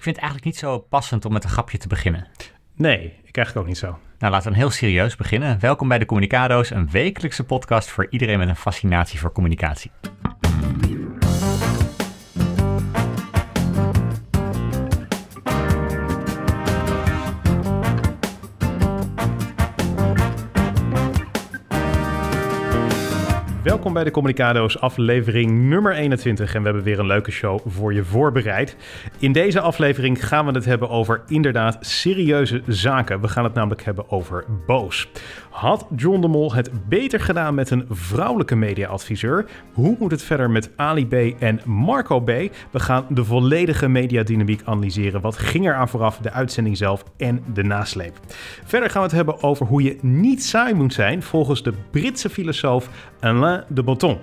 Ik vind het eigenlijk niet zo passend om met een grapje te beginnen. Nee, ik eigenlijk ook niet zo. Nou, laten we dan heel serieus beginnen. Welkom bij de Communicado's, een wekelijkse podcast voor iedereen met een fascinatie voor communicatie. Welkom bij de Communicado's aflevering nummer 21 en we hebben weer een leuke show voor je voorbereid. In deze aflevering gaan we het hebben over inderdaad serieuze zaken. We gaan het namelijk hebben over boos. Had John de Mol het beter gedaan met een vrouwelijke mediaadviseur? Hoe moet het verder met Ali B en Marco B? We gaan de volledige mediadynamiek analyseren. Wat ging er aan vooraf, de uitzending zelf en de nasleep. Verder gaan we het hebben over hoe je niet saai moet zijn volgens de Britse filosoof Alain de Botton.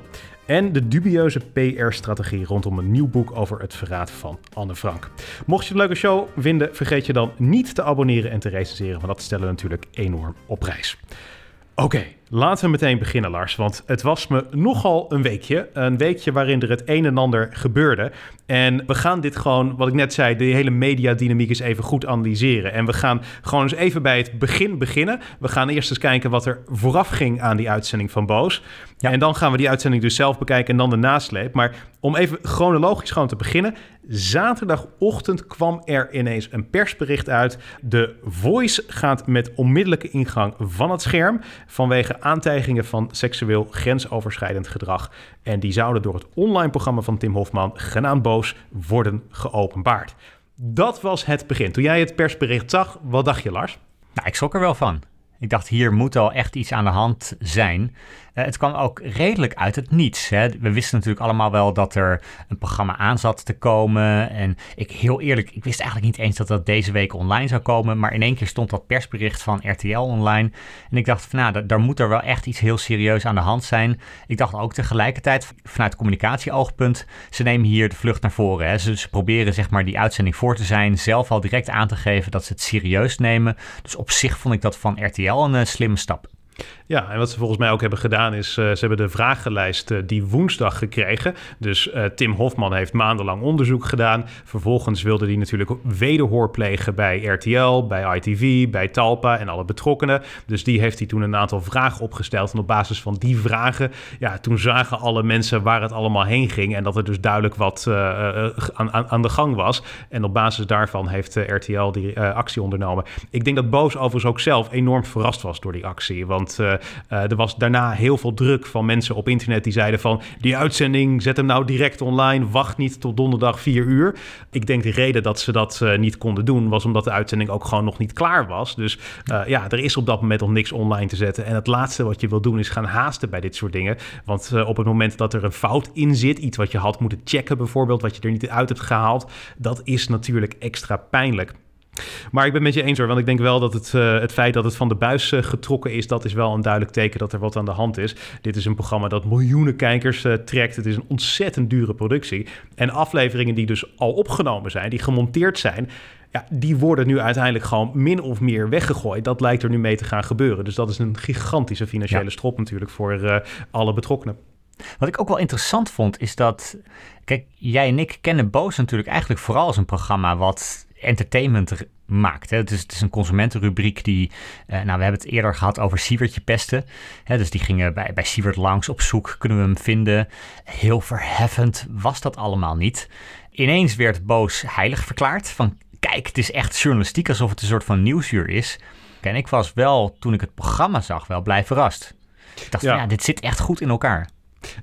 En de dubieuze PR-strategie rondom een nieuw boek over het verraad van Anne Frank. Mocht je het leuke show vinden, vergeet je dan niet te abonneren en te recenseren, want dat stellen we natuurlijk enorm op prijs. Oké, laten we meteen beginnen, Lars. Want het was me nogal een weekje. Een weekje waarin er het een en ander gebeurde. En we gaan dit gewoon, wat ik net zei, de hele mediadynamiek eens even goed analyseren. En we gaan gewoon eens even bij het begin beginnen. We gaan eerst eens kijken wat er vooraf ging aan die uitzending van Boos. Ja. En dan gaan we die uitzending dus zelf bekijken en dan de nasleep. Maar om even chronologisch gewoon te beginnen. Zaterdagochtend kwam er ineens een persbericht uit. De Voice gaat met onmiddellijke ingang van het scherm vanwege aantijgingen van seksueel grensoverschrijdend gedrag. En die zouden door het online programma van Tim Hofman, genaamd Boos, worden geopenbaard. Dat was het begin. Toen jij het persbericht zag, wat dacht je, Lars? Nou, ik schrok er wel van. Ik dacht, hier moet al echt iets aan de hand zijn. Uh, het kwam ook redelijk uit het niets. Hè. We wisten natuurlijk allemaal wel dat er een programma aan zat te komen. En ik, heel eerlijk, ik wist eigenlijk niet eens dat dat deze week online zou komen. Maar in één keer stond dat persbericht van RTL online. En ik dacht, van, nou, daar moet er wel echt iets heel serieus aan de hand zijn. Ik dacht ook tegelijkertijd, vanuit communicatieoogpunt, ze nemen hier de vlucht naar voren. Hè. Ze, proberen zeg maar die uitzending voor te zijn. Zelf al direct aan te geven dat ze het serieus nemen. Dus op zich vond ik dat van RTL een uh, slimme stap. Ja, en wat ze volgens mij ook hebben gedaan is, uh, ze hebben de vragenlijst uh, die woensdag gekregen. Dus uh, Tim Hofman heeft maandenlang onderzoek gedaan. Vervolgens wilde hij natuurlijk wederhoor plegen bij RTL, bij ITV, bij Talpa en alle betrokkenen. Dus die heeft hij toen een aantal vragen opgesteld. En op basis van die vragen, ja, toen zagen alle mensen waar het allemaal heen ging. En dat er dus duidelijk wat aan, aan, aan, de gang was. En op basis daarvan heeft RTL die actie ondernomen. Ik denk dat Boos overigens ook zelf enorm verrast was door die actie. Want uh, er was daarna heel veel druk van mensen op internet die zeiden van... die uitzending, zet hem nou direct online, wacht niet tot donderdag 4 uur. Ik denk de reden dat ze dat uh, niet konden doen... was omdat de uitzending ook gewoon nog niet klaar was. Dus ja, er is op dat moment nog niks online te zetten. En het laatste wat je wil doen is gaan haasten bij dit soort dingen. Want op het moment dat er een fout in zit... iets wat je had moeten checken bijvoorbeeld... wat je er niet uit hebt gehaald... dat is natuurlijk extra pijnlijk. Maar ik ben het met je eens hoor, want ik denk wel dat het, uh, het feit dat het van de buis uh, getrokken is, dat is wel een duidelijk teken dat er wat aan de hand is. Dit is een programma dat miljoenen kijkers uh, trekt. Het is een ontzettend dure productie. En afleveringen die dus al opgenomen zijn, die gemonteerd zijn, ja, die worden nu uiteindelijk gewoon min of meer weggegooid. Dat lijkt er nu mee te gaan gebeuren. Dus dat is een gigantische financiële ja. strop natuurlijk voor alle betrokkenen. Wat ik ook wel interessant vond, is dat. Kijk, jij en ik kennen Boos natuurlijk eigenlijk vooral als een programma wat entertainment maakt. Hè. Het, is, het is een consumentenrubriek die... Uh, nou, we hebben het eerder gehad over Sievertje pesten. Hè, dus die gingen bij, bij Sievert langs op zoek. Kunnen we hem vinden? Heel verheffend was dat allemaal niet. Ineens werd Boos heilig verklaard. Van kijk, het is echt journalistiek alsof het een soort van nieuwsuur is. En ik was wel, toen ik het programma zag, wel blij verrast. Ik dacht, ja. Van, ja, dit zit echt goed in elkaar.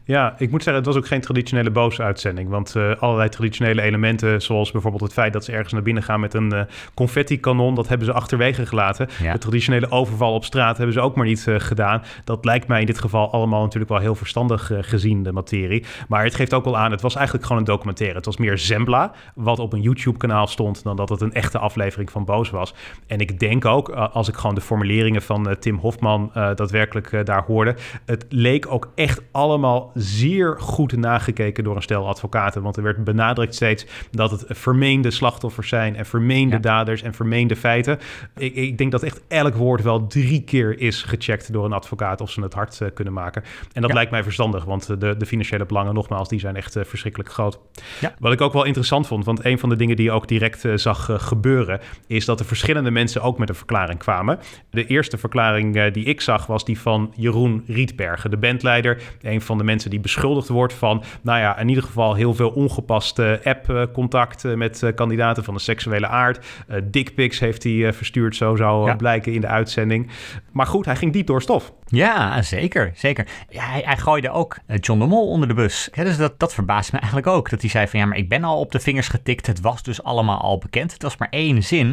Ja, ik moet zeggen, het was ook geen traditionele boos-uitzending. Want uh, allerlei traditionele elementen, zoals bijvoorbeeld het feit dat ze ergens naar binnen gaan met een uh, confetti-kanon, dat hebben ze achterwege gelaten. Ja. De traditionele overval op straat hebben ze ook maar niet uh, gedaan. Dat lijkt mij in dit geval allemaal natuurlijk wel heel verstandig gezien, de materie. Maar het geeft ook wel aan, het was eigenlijk gewoon een documentaire. Het was meer Zembla, wat op een YouTube-kanaal stond, dan dat het een echte aflevering van Boos was. En ik denk ook, als ik gewoon de formuleringen van Tim Hofman daadwerkelijk daar hoorde, het leek ook echt allemaal allemaal zeer goed nagekeken door een stel advocaten. Want er werd benadrukt steeds dat het vermeende slachtoffers zijn en vermeende daders en vermeende feiten. Ik, ik, denk dat echt elk woord wel drie keer is gecheckt door een advocaat of ze het hard uh, kunnen maken. En dat lijkt mij verstandig, want de, de financiële belangen, nogmaals, die zijn echt uh, verschrikkelijk groot. Ja. Wat ik ook wel interessant vond, want een van de dingen die je ook direct uh, zag gebeuren, is dat er verschillende mensen ook met een verklaring kwamen. De eerste verklaring die ik zag was die van Jeroen Rietbergen, de bandleider. Een van de mensen die beschuldigd wordt van, nou ja, in ieder geval heel veel ongepaste app-contact met kandidaten van de seksuele aard. dickpics heeft hij verstuurd, zo zou blijken in de uitzending. Maar goed, hij ging diep door stof. Ja, zeker. zeker. Hij, hij, gooide ook eh, John de Mol onder de bus. dus dat, dat verbaast me eigenlijk ook. Dat hij zei van ja, maar ik ben al op de vingers getikt. Het was dus allemaal al bekend. Het was maar één zin.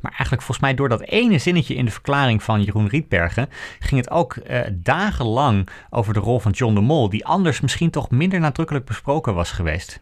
Maar eigenlijk volgens mij door dat ene zinnetje in de verklaring van Jeroen Rietbergen... ging het ook uh, dagenlang over de rol van John de Mol... die anders misschien toch minder nadrukkelijk besproken was geweest.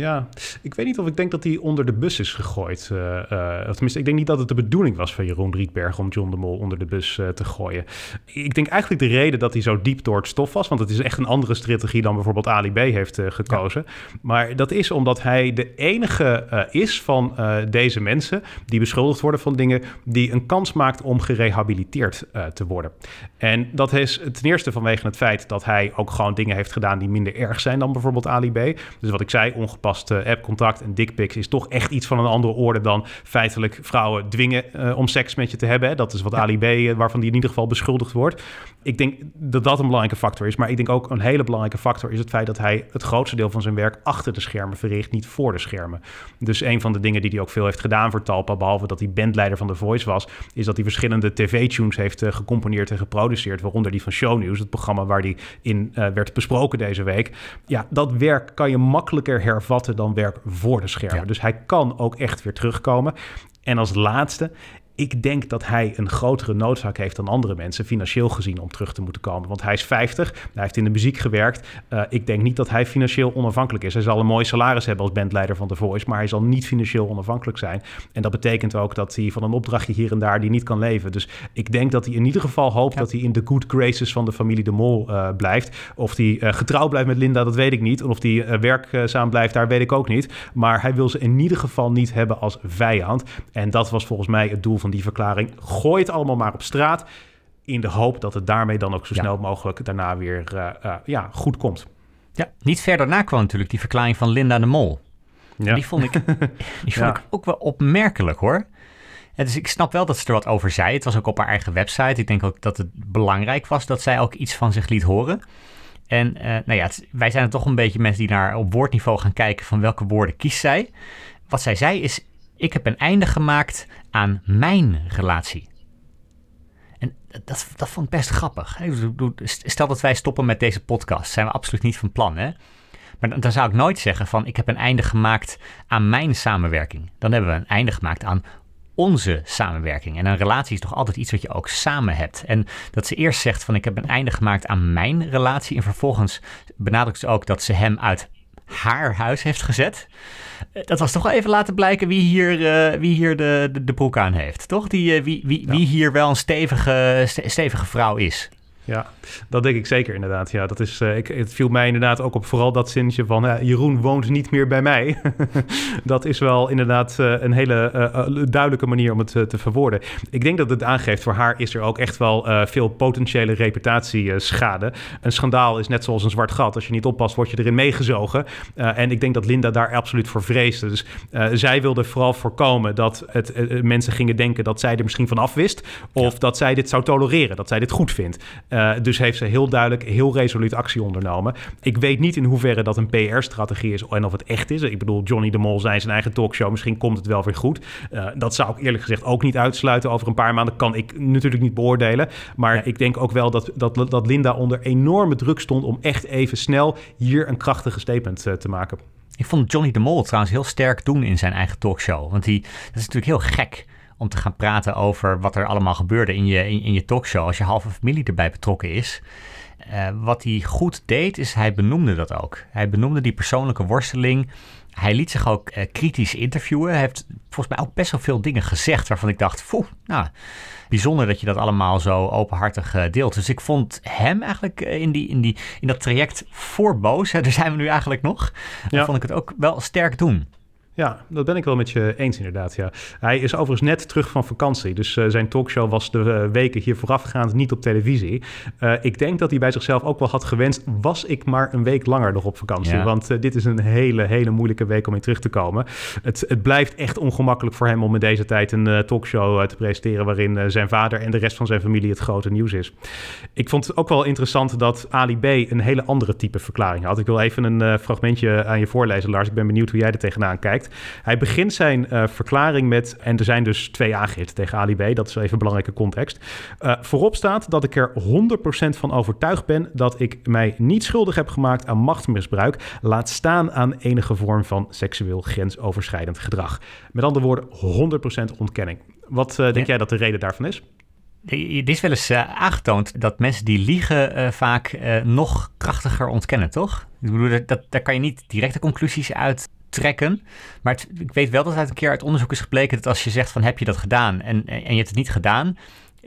Ja, ik weet niet of ik denk dat hij onder de bus is gegooid. Uh, uh, tenminste, ik denk niet dat het de bedoeling was van Jeroen Rietberg om John de Mol onder de bus uh, te gooien. Ik denk eigenlijk de reden dat hij zo diep door het stof was, want het is echt een andere strategie dan bijvoorbeeld Ali B heeft gekozen. Maar dat is omdat hij de enige is van deze mensen die beschuldigd worden van dingen die een kans maakt om gerehabiliteerd te worden. En dat is ten eerste vanwege het feit dat hij ook gewoon dingen heeft gedaan die minder erg zijn dan bijvoorbeeld Ali B. Dus wat ik zei, ongeveer app appcontact en dickpics is toch echt iets van een andere orde dan feitelijk vrouwen dwingen uh, om seks met je te hebben. Hè? Dat is wat Ali B, uh, waarvan die in ieder geval beschuldigd wordt. Ik denk dat dat een belangrijke factor is. Maar ik denk ook een hele belangrijke factor is het feit dat hij het grootste deel van zijn werk achter de schermen verricht, niet voor de schermen. Dus een van de dingen die hij ook veel heeft gedaan voor Talpa, behalve dat hij bandleider van The Voice was, is dat hij verschillende tv-tunes heeft uh, gecomponeerd en geproduceerd, waaronder die van Shownews, het programma waar die in uh, werd besproken deze week. Ja, dat werk kan je makkelijker hervatten vatten dan werk voor de schermen. Dus hij kan ook echt weer terugkomen. En als laatste, ik denk dat hij een grotere noodzaak heeft dan andere mensen, financieel gezien, om terug te moeten komen. Want hij is 50, hij heeft in de muziek gewerkt. Uh, ik denk niet dat hij financieel onafhankelijk is. Hij zal een mooi salaris hebben als bandleider van The Voice, maar hij zal niet financieel onafhankelijk zijn. En dat betekent ook dat hij van een opdrachtje hier en daar die niet kan leven. Dus ik denk dat hij in ieder geval hoopt dat hij in de good graces van de familie De Mol uh, blijft. Of hij uh, getrouw blijft met Linda, dat weet ik niet. of hij werkzaam blijft, daar weet ik ook niet. Maar hij wil ze in ieder geval niet hebben als vijand. En dat was volgens mij het doel van die verklaring. Gooi het allemaal maar op straat. In de hoop dat het daarmee dan ook zo snel mogelijk daarna weer uh, uh, ja, goed komt. Ja, niet ver daarna kwam natuurlijk die verklaring van Linda de Mol. Ja. Die vond, ik, die vond ik ook wel opmerkelijk hoor. En dus ik snap wel dat ze er wat over zei. Het was ook op haar eigen website. Ik denk ook dat het belangrijk was dat zij ook iets van zich liet horen. En uh, nou ja, wij zijn er toch een beetje mensen die naar op woordniveau gaan kijken van welke woorden kiest zij. Wat zij zei is, ik heb een einde gemaakt aan mijn relatie. En dat, dat vond ik best grappig. Stel dat wij stoppen met deze podcast, zijn we absoluut niet van plan. Hè? Maar dan, zou ik nooit zeggen van ik heb een einde gemaakt aan mijn samenwerking. Dan hebben we een einde gemaakt aan onze samenwerking. En een relatie is toch altijd iets wat je ook samen hebt. En dat ze eerst zegt van ik heb een einde gemaakt aan mijn relatie. En vervolgens benadrukt ze ook dat ze hem uit haar huis heeft gezet. Eh, dat was toch wel even laten blijken wie hier, uh, wie hier de, de, de, broek aan heeft. Toch? Die, uh, wie, wie, ja. wie hier wel een stevige, stevige vrouw is. Ja, dat denk ik zeker inderdaad. Ja, dat is, uh, ik, het viel mij inderdaad ook op vooral dat zinnetje van uh, Jeroen woont niet meer bij mij. dat is wel inderdaad uh, een hele duidelijke manier om het te verwoorden. Ik denk dat het aangeeft, voor haar is er ook echt wel veel potentiële reputatieschade. Een schandaal is net zoals een zwart gat. Als je niet oppast, word je erin meegezogen. en ik denk dat Linda daar absoluut voor vreesde. Dus zij wilde vooral voorkomen dat het, mensen gingen denken dat zij er misschien van af wist. Of dat zij dit zou tolereren, dat zij dit goed vindt. Uh, dus heeft ze heel duidelijk, heel resoluut actie ondernomen. Ik weet niet in hoeverre dat een PR-strategie is en of het echt is. Ik bedoel, Johnny de Mol zei zijn eigen talkshow. Misschien komt het wel weer goed. Uh, dat zou ik eerlijk gezegd ook niet uitsluiten. Over een paar maanden kan ik natuurlijk niet beoordelen. Maar ik denk ook wel dat, dat, dat Linda onder enorme druk stond om echt even snel hier een krachtige statement uh, te maken. Ik vond Johnny de Mol trouwens heel sterk doen in zijn eigen talkshow. Want die, dat is natuurlijk heel gek om te gaan praten over wat er allemaal gebeurde in je, in, in je talkshow als je halve familie erbij betrokken is. Uh, wat hij goed deed, is hij benoemde dat ook. Hij benoemde die persoonlijke worsteling Hij liet zich ook uh, kritisch interviewen. Hij heeft volgens mij ook best wel veel dingen gezegd waarvan ik dacht, foe, nou, bijzonder dat je dat allemaal zo openhartig uh, deelt. Dus ik vond hem eigenlijk in, die, in, die, in dat traject voor boos, hè, daar zijn we nu eigenlijk nog, ja. vond ik het ook wel sterk doen. Ja, dat ben ik wel met je eens inderdaad. Ja. Hij is overigens net terug van vakantie. Dus uh, zijn talkshow was de uh, weken hier voorafgaand niet op televisie. Uh, ik denk dat hij bij zichzelf ook wel had gewenst... was ik maar een week langer nog op vakantie. Ja. Want dit is een hele, hele moeilijke week om in terug te komen. Het, het blijft echt ongemakkelijk voor hem om in deze tijd... een talkshow te presenteren... waarin zijn vader en de rest van zijn familie het grote nieuws is. Ik vond het ook wel interessant dat Ali B... een hele andere type verklaring had. Ik wil even een fragmentje aan je voorlezen, Lars. Ik ben benieuwd hoe jij er tegenaan kijkt. Hij begint zijn uh, verklaring met, en er zijn dus twee aangiften tegen Ali B, dat is even een belangrijke context. Uh, voorop staat dat ik er 100% van overtuigd ben dat ik mij niet schuldig heb gemaakt aan machtsmisbruik, laat staan aan enige vorm van seksueel grensoverschrijdend gedrag. Met andere woorden, 100% ontkenning. Wat uh, denk ja. jij dat de reden daarvan is? Het is wel eens uh, aangetoond dat mensen die liegen uh, vaak uh, nog krachtiger ontkennen, toch? Ik bedoel, dat, dat, daar kan je niet directe conclusies uit trekken. Maar het, ik weet wel dat uit een keer uit onderzoek is gebleken dat als je zegt van heb je dat gedaan en, en je hebt het niet gedaan,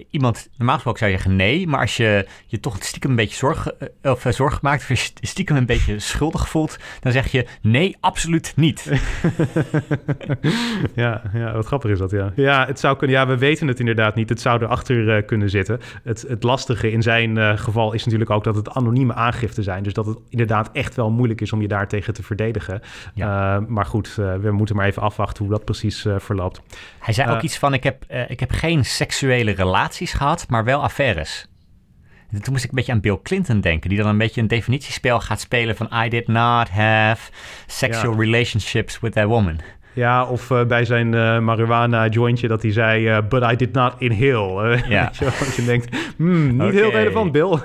iemand, normaal gesproken zou je zeggen nee, maar als je je toch stiekem een beetje zorg, eh, of uh, zorg maakt, of je stiekem een beetje schuldig voelt, dan zeg je nee, absoluut niet. ja, ja, wat grappig is dat, ja. Ja, het zou kunnen, ja, we weten het inderdaad niet. Het zou erachter uh, kunnen zitten. Het, het lastige in zijn uh, geval is natuurlijk ook dat het anonieme aangifte zijn. Dus dat het inderdaad echt wel moeilijk is om je daartegen te verdedigen. Ja. maar goed, we moeten maar even afwachten hoe dat precies verloopt. Hij zei ook iets van, ik heb, ik heb geen seksuele relatie relaties gehad, maar wel affaires. En toen moest ik een beetje aan Bill Clinton denken, die dan een beetje een definitiespel gaat spelen van I did not have sexual ja. relationships with that woman. Ja, of uh, bij zijn uh, marijuana jointje dat hij zei, uh, but I did not inhale. ja. je, je denkt, hmm, niet okay. heel relevant, Bill.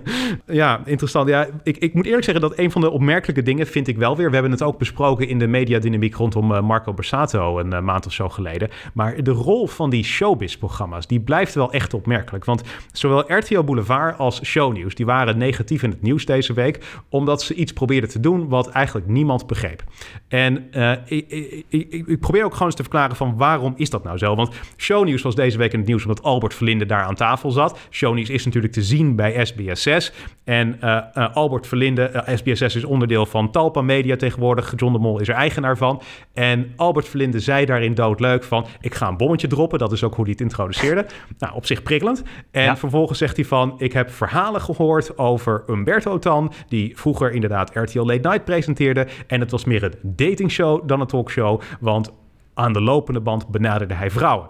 ja, interessant. Ja, ik, ik moet eerlijk zeggen dat een van de opmerkelijke dingen vind ik wel weer. We hebben het ook besproken in de mediadynamiek rondom Marco Borsato een maand of zo geleden. Maar de rol van die showbiz-programma's, die blijft wel echt opmerkelijk. Want zowel RTL Boulevard als Shownieuws, die waren negatief in het nieuws deze week, omdat ze iets probeerden te doen wat eigenlijk niemand begreep. En ik, ik, ik, probeer ook gewoon eens te verklaren van waarom is dat nou zo? Want Shownieuws was deze week in het nieuws omdat Albert Verlinde daar aan tafel zat. Shownieuws is natuurlijk te zien bij SBS6. En uh, uh, Albert Verlinde, uh, SBS6 is onderdeel van Talpa Media tegenwoordig. John de Mol is er eigenaar van. En Albert Verlinde zei daarin doodleuk van... ik ga een bommetje droppen. Dat is ook hoe hij het introduceerde. Nou, op zich prikkelend. En ja. vervolgens zegt hij van... ik heb verhalen gehoord over Umberto Tan... die vroeger inderdaad RTL Late Night presenteerde. En het was meer een datingshow dan een talkshow. Want aan de lopende band benaderde hij vrouwen.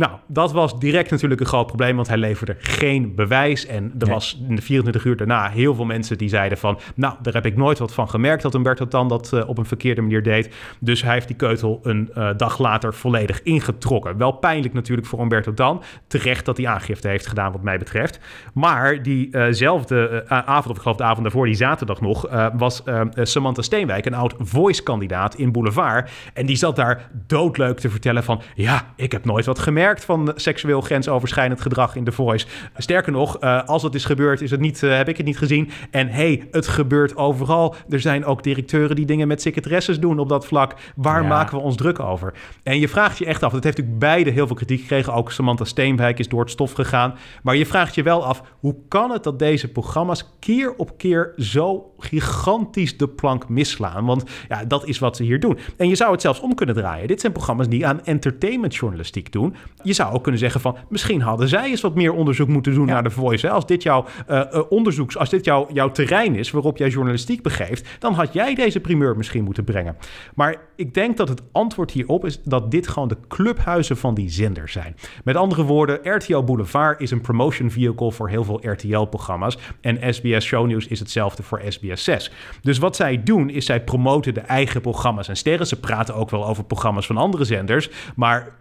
Nou, dat was direct natuurlijk een groot probleem, want hij leverde geen bewijs. En er nee. was in de 24 uur daarna heel veel mensen die zeiden van... nou, daar heb ik nooit wat van gemerkt dat Umberto Tan dat uh, op een verkeerde manier deed. Dus hij heeft die keutel een uh, dag later volledig ingetrokken. Wel pijnlijk natuurlijk voor Umberto Tan. Terecht dat hij aangifte heeft gedaan wat mij betreft. Maar diezelfde uh, avond, of ik geloof de avond daarvoor, die zaterdag nog... was Samantha Steenwijk, een oud voice-kandidaat in Boulevard. En die zat daar doodleuk te vertellen van... ja, ik heb nooit wat gemerkt van seksueel grensoverschrijdend gedrag in The Voice. Sterker nog, uh, als het is gebeurd, is het niet, uh, heb ik het niet gezien. En hey, het gebeurt overal. Er zijn ook directeuren die dingen met secretaresses doen op dat vlak. Waar ja. maken we ons druk over? En je vraagt je echt af, dat heeft natuurlijk beide heel veel kritiek gekregen. Ook Samantha Steenwijk is door het stof gegaan. Maar je vraagt je wel af, hoe kan het dat deze programma's keer op keer zo gigantisch de plank misslaan? Want ja, dat is wat ze hier doen. En je zou het zelfs om kunnen draaien. Dit zijn programma's die aan entertainmentjournalistiek doen je zou ook kunnen zeggen van misschien hadden zij eens wat meer onderzoek moeten doen ja. naar de Voice. Hè? Als dit jouw uh, onderzoeks, als dit jouw, jouw terrein is waarop jij journalistiek begeeft, dan had jij deze primeur misschien moeten brengen. Maar ik denk dat het antwoord hierop is dat dit gewoon de clubhuizen van die zender zijn. Met andere woorden, RTL Boulevard is een promotion vehicle voor heel veel RTL-programma's. En SBS Shownieuws is hetzelfde voor SBS 6. Dus wat zij doen, is zij promoten de eigen programma's en sterren. Ze praten ook wel over programma's van andere zenders. Maar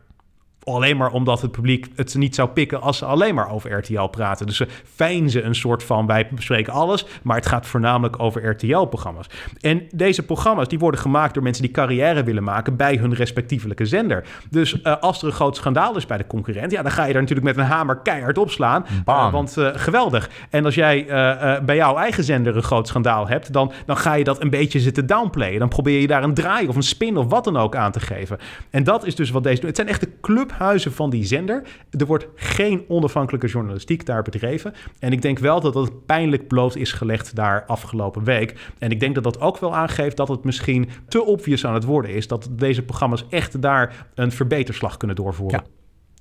Alleen maar omdat het publiek het niet zou pikken als ze alleen maar over RTL praten. Dus ze fijnzen een soort van, wij bespreken alles, maar het gaat voornamelijk over RTL-programma's. En deze programma's die worden gemaakt door mensen die carrière willen maken bij hun respectievelijke zender. Dus uh, als er een groot schandaal is bij de concurrent, ja, dan ga je daar natuurlijk met een hamer keihard opslaan. Uh, want uh, geweldig. En als jij bij jouw eigen zender een groot schandaal hebt, dan, dan ga je dat een beetje zitten downplayen. Dan probeer je daar een draai of een spin of wat dan ook aan te geven. En dat is dus wat deze doen. Het zijn echt de clubhuizen van die zender. Er wordt geen onafhankelijke journalistiek daar bedreven. En ik denk wel dat dat pijnlijk bloot is gelegd daar afgelopen week. En ik denk dat dat ook wel aangeeft dat het misschien te obvious aan het worden is. Dat deze programma's echt daar een verbeterslag kunnen doorvoeren.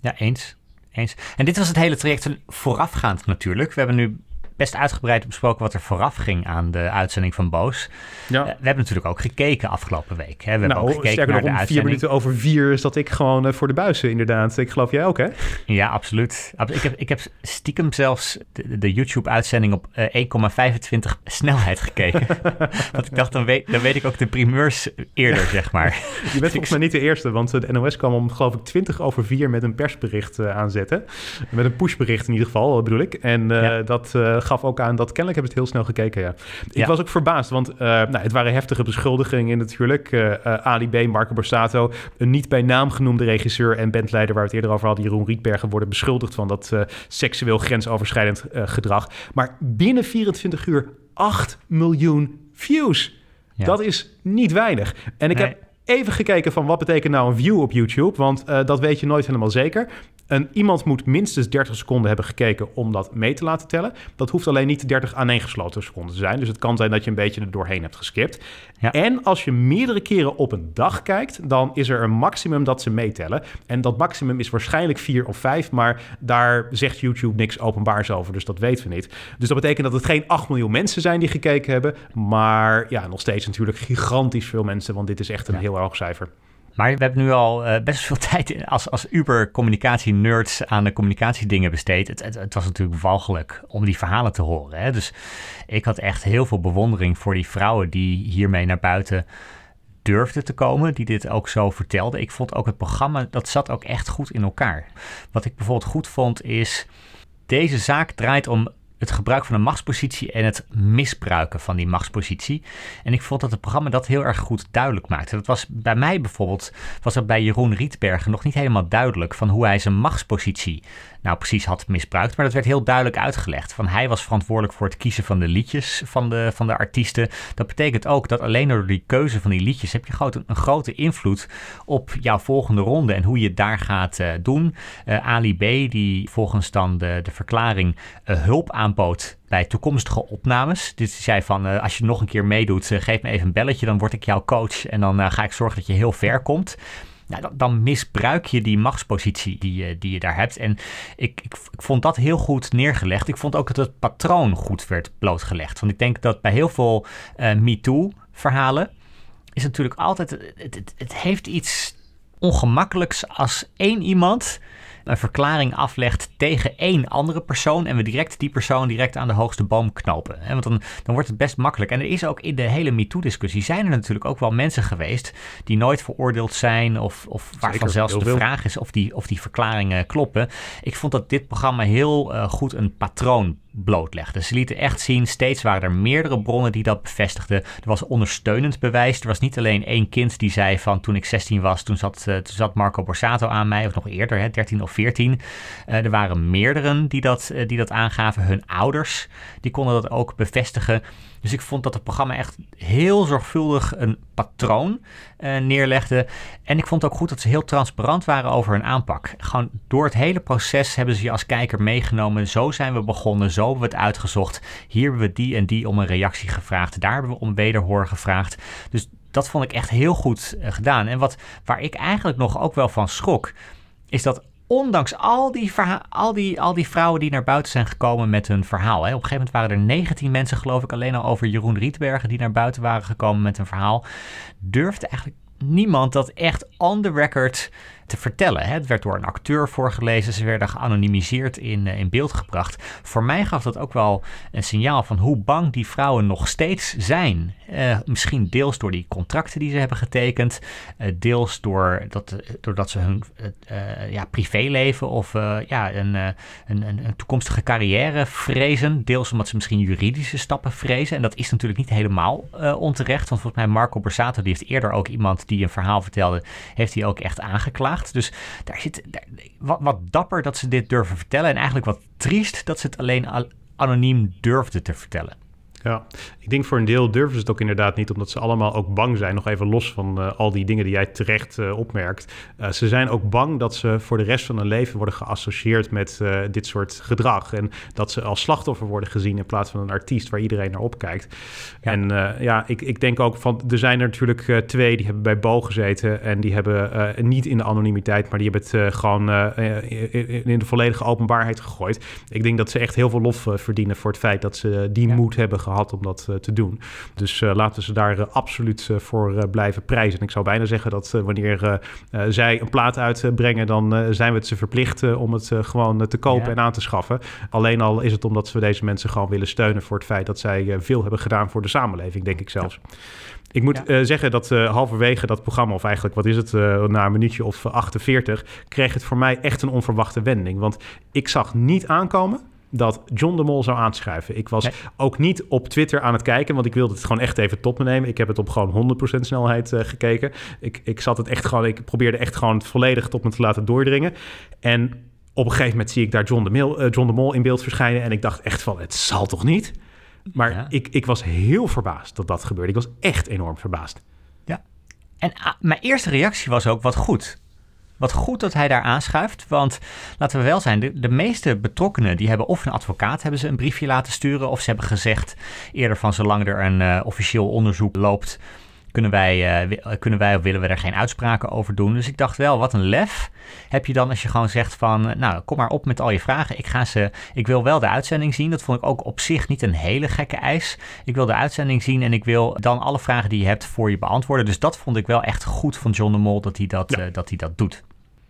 Ja, ja eens. Eens. En dit was het hele traject voorafgaand natuurlijk. We hebben nu best uitgebreid besproken wat er vooraf ging aan de uitzending van Boos. Ja. Uh, we hebben natuurlijk ook gekeken afgelopen week. Hè. We nou, hebben ook gekeken naar nog, de om vier minuten over vier is dat ik gewoon uh, voor de buizen inderdaad. Ik geloof jij ook, hè? Ja, absoluut. Ik heb, ik heb stiekem zelfs de, de YouTube-uitzending op uh, 1,25 snelheid gekeken. Want ik dacht, dan weet, dan weet ik ook de primeurs eerder, zeg maar. Je bent volgens mij niet de eerste, want de NOS kwam om, geloof ik, 20 over 4 met een persbericht uh, aanzetten. Met een pushbericht in ieder geval, bedoel ik. En ja. dat gaf ook aan dat kennelijk hebben het heel snel gekeken, ja. Ik Ja. was ook verbaasd, want uh, nou, het waren heftige beschuldigingen natuurlijk. Uh, uh, Ali B, Marco Borsato, een niet bij naam genoemde regisseur en bandleider waar we het eerder over hadden, Jeroen Rietbergen, worden beschuldigd van dat seksueel grensoverschrijdend gedrag. Maar binnen 24 uur 8 miljoen views. Ja. Dat is niet weinig. En ik nee. heb even gekeken van wat betekent nou een view op YouTube, want uh, dat weet je nooit helemaal zeker. En iemand moet minstens 30 seconden hebben gekeken om dat mee te laten tellen. Dat hoeft alleen niet 30 aaneengesloten seconden te zijn. Dus het kan zijn dat je een beetje er doorheen hebt geskipt. Ja. En als je meerdere keren op een dag kijkt, dan is er een maximum dat ze meetellen. En dat maximum is waarschijnlijk 4 of 5, maar daar zegt YouTube niks openbaars over. Dus dat weten we niet. Dus dat betekent dat het geen 8 miljoen mensen zijn die gekeken hebben. Maar ja, nog steeds natuurlijk gigantisch veel mensen, want dit is echt een ja. heel hoog cijfer. Maar we hebben nu al uh, best veel tijd als, als Uber-communicatie-nerds aan de communicatiedingen besteed. Het, het, was natuurlijk walgelijk om die verhalen te horen. Hè? Dus ik had echt heel veel bewondering voor die vrouwen die hiermee naar buiten durfden te komen, die dit ook zo vertelden. Ik vond ook het programma, dat zat ook echt goed in elkaar. Wat ik bijvoorbeeld goed vond is, deze zaak draait om het gebruik van een machtspositie en het misbruiken van die machtspositie. En ik vond dat het programma dat heel erg goed duidelijk maakte. Dat was bij mij bijvoorbeeld, was dat bij Jeroen Rietbergen nog niet helemaal duidelijk van hoe hij zijn machtspositie nou precies had misbruikt. Maar dat werd heel duidelijk uitgelegd. Van hij was verantwoordelijk voor het kiezen van de liedjes van de, van de artiesten. Dat betekent ook dat alleen door die keuze van die liedjes heb je grote, een grote invloed op jouw volgende ronde en hoe je het daar gaat uh, doen. Uh, Ali B, die volgens dan de, verklaring uh, hulp aanbood bij toekomstige opnames. Dus die zei van, als je nog een keer meedoet, geef me even een belletje, dan word ik jouw coach en dan ga ik zorgen dat je heel ver komt. Nou, dan, misbruik je die machtspositie die je, die je daar hebt. En ik, ik, ik, vond dat heel goed neergelegd. Ik vond ook dat het patroon goed werd blootgelegd. Want ik denk dat bij heel veel MeToo-verhalen is natuurlijk altijd... Het, het, het heeft iets ongemakkelijks als één iemand een verklaring aflegt tegen één andere persoon en we direct die persoon direct aan de hoogste boom knopen. Want dan, dan wordt het best makkelijk. En er is ook in de hele MeToo-discussie zijn er natuurlijk ook wel mensen geweest die nooit veroordeeld zijn of, of waarvan Zeker, zelfs de veel. vraag is of die, of die verklaringen kloppen. Ik vond dat dit programma heel uh, goed een patroon blootlegde. Ze lieten echt zien, steeds waren er meerdere bronnen die dat bevestigden. Er was ondersteunend bewijs. Er was niet alleen één kind die zei van toen ik 16 was, toen zat, toen zat Marco Borsato aan mij, of nog eerder, hè, 13 of 14. Uh, er waren meerdere die dat, uh, die dat aangaven. Hun ouders, die konden dat ook bevestigen. Dus ik vond dat het programma echt heel zorgvuldig een patroon uh, neerlegde. En ik vond ook goed dat ze heel transparant waren over hun aanpak. Gewoon door het hele proces hebben ze je als kijker meegenomen. Zo zijn we begonnen, zo hebben we het uitgezocht. Hier hebben we die en die om een reactie gevraagd. Daar hebben we om wederhoor gevraagd. Dus dat vond ik echt heel goed uh, gedaan. En wat, waar ik eigenlijk nog ook wel van schrok, is dat ondanks al die, al, die, al die vrouwen die naar buiten zijn gekomen met hun verhaal. Hè. Op een gegeven moment waren er 19 mensen, geloof ik, alleen al over Jeroen Rietbergen die naar buiten waren gekomen met een verhaal. Durfde eigenlijk niemand dat echt on the record te vertellen. Hè. Het werd door een acteur voorgelezen, ze werden geanonimiseerd in, in beeld gebracht. Voor mij gaf dat ook wel een signaal van hoe bang die vrouwen nog steeds zijn. Misschien deels door die contracten die ze hebben getekend, deels door dat, doordat ze hun ja, privéleven of ja, een, een, een, toekomstige carrière vrezen. Deels omdat ze misschien juridische stappen vrezen. En dat is natuurlijk niet helemaal onterecht. Want volgens mij Marco Borsato, die heeft eerder ook iemand die een verhaal vertelde, heeft hij ook echt aangeklaagd. Dus daar zit wat, wat dapper dat ze dit durven vertellen. En eigenlijk wat triest dat ze het alleen anoniem durfden te vertellen. Ja, ik denk voor een deel durven ze het ook inderdaad niet, omdat ze allemaal ook bang zijn. Nog even los van uh, al die dingen die jij terecht uh, opmerkt. Uh, ze zijn ook bang dat ze voor de rest van hun leven worden geassocieerd met dit soort gedrag. En dat ze als slachtoffer worden gezien in plaats van een artiest waar iedereen naar opkijkt. Ja. En ja, ik, ik denk ook van, er zijn er natuurlijk twee die hebben bij Bo gezeten. En die hebben niet in de anonimiteit, maar die hebben het gewoon in, in, de volledige openbaarheid gegooid. Ik denk dat ze echt heel veel lof verdienen voor het feit dat ze die ja. moed hebben gehad om dat te doen. Dus uh, laten ze daar uh, absoluut voor blijven prijzen. En ik zou bijna zeggen dat wanneer zij een plaat uitbrengen, dan zijn we het ze verplicht om het gewoon te kopen ja. en aan te schaffen. Alleen al is het omdat we deze mensen gewoon willen steunen voor het feit dat zij veel hebben gedaan voor de samenleving, denk ik zelfs. Ja. Ik moet ja. uh, zeggen dat uh, halverwege dat programma, of eigenlijk wat is het, uh, na een minuutje of 48, kreeg het voor mij echt een onverwachte wending. Want ik zag niet aankomen dat John de Mol zou aanschrijven. Ik was ook niet op Twitter aan het kijken, want ik wilde het gewoon echt even tot me nemen. Ik heb het op gewoon 100% snelheid uh, gekeken. Ik, ik zat het echt gewoon, ik probeerde echt gewoon volledig tot me te laten doordringen. En op een gegeven moment zie ik daar John de, Mil, uh, John de Mol in beeld verschijnen en ik dacht echt van, het zal toch niet? Maar ja. ik, ik was heel verbaasd dat dat gebeurde. Ik was echt enorm verbaasd. Ja. En uh, mijn eerste reactie was ook wat goed. Wat goed dat hij daar aanschuift, want laten we wel zijn, de, de, meeste betrokkenen die hebben of een advocaat hebben ze een briefje laten sturen, of ze hebben gezegd eerder van zolang er een uh, officieel onderzoek loopt, kunnen wij, uh, kunnen wij of willen we er geen uitspraken over doen. Dus ik dacht wel, wat een lef heb je dan als je gewoon zegt van, nou kom maar op met al je vragen. Ik, ga ze, ik wil wel de uitzending zien. Dat vond ik ook op zich niet een hele gekke eis. Ik wil de uitzending zien en ik wil dan alle vragen die je hebt voor je beantwoorden. Dus dat vond ik wel echt goed van John de Mol dat hij dat, ja. uh, dat, hij dat doet.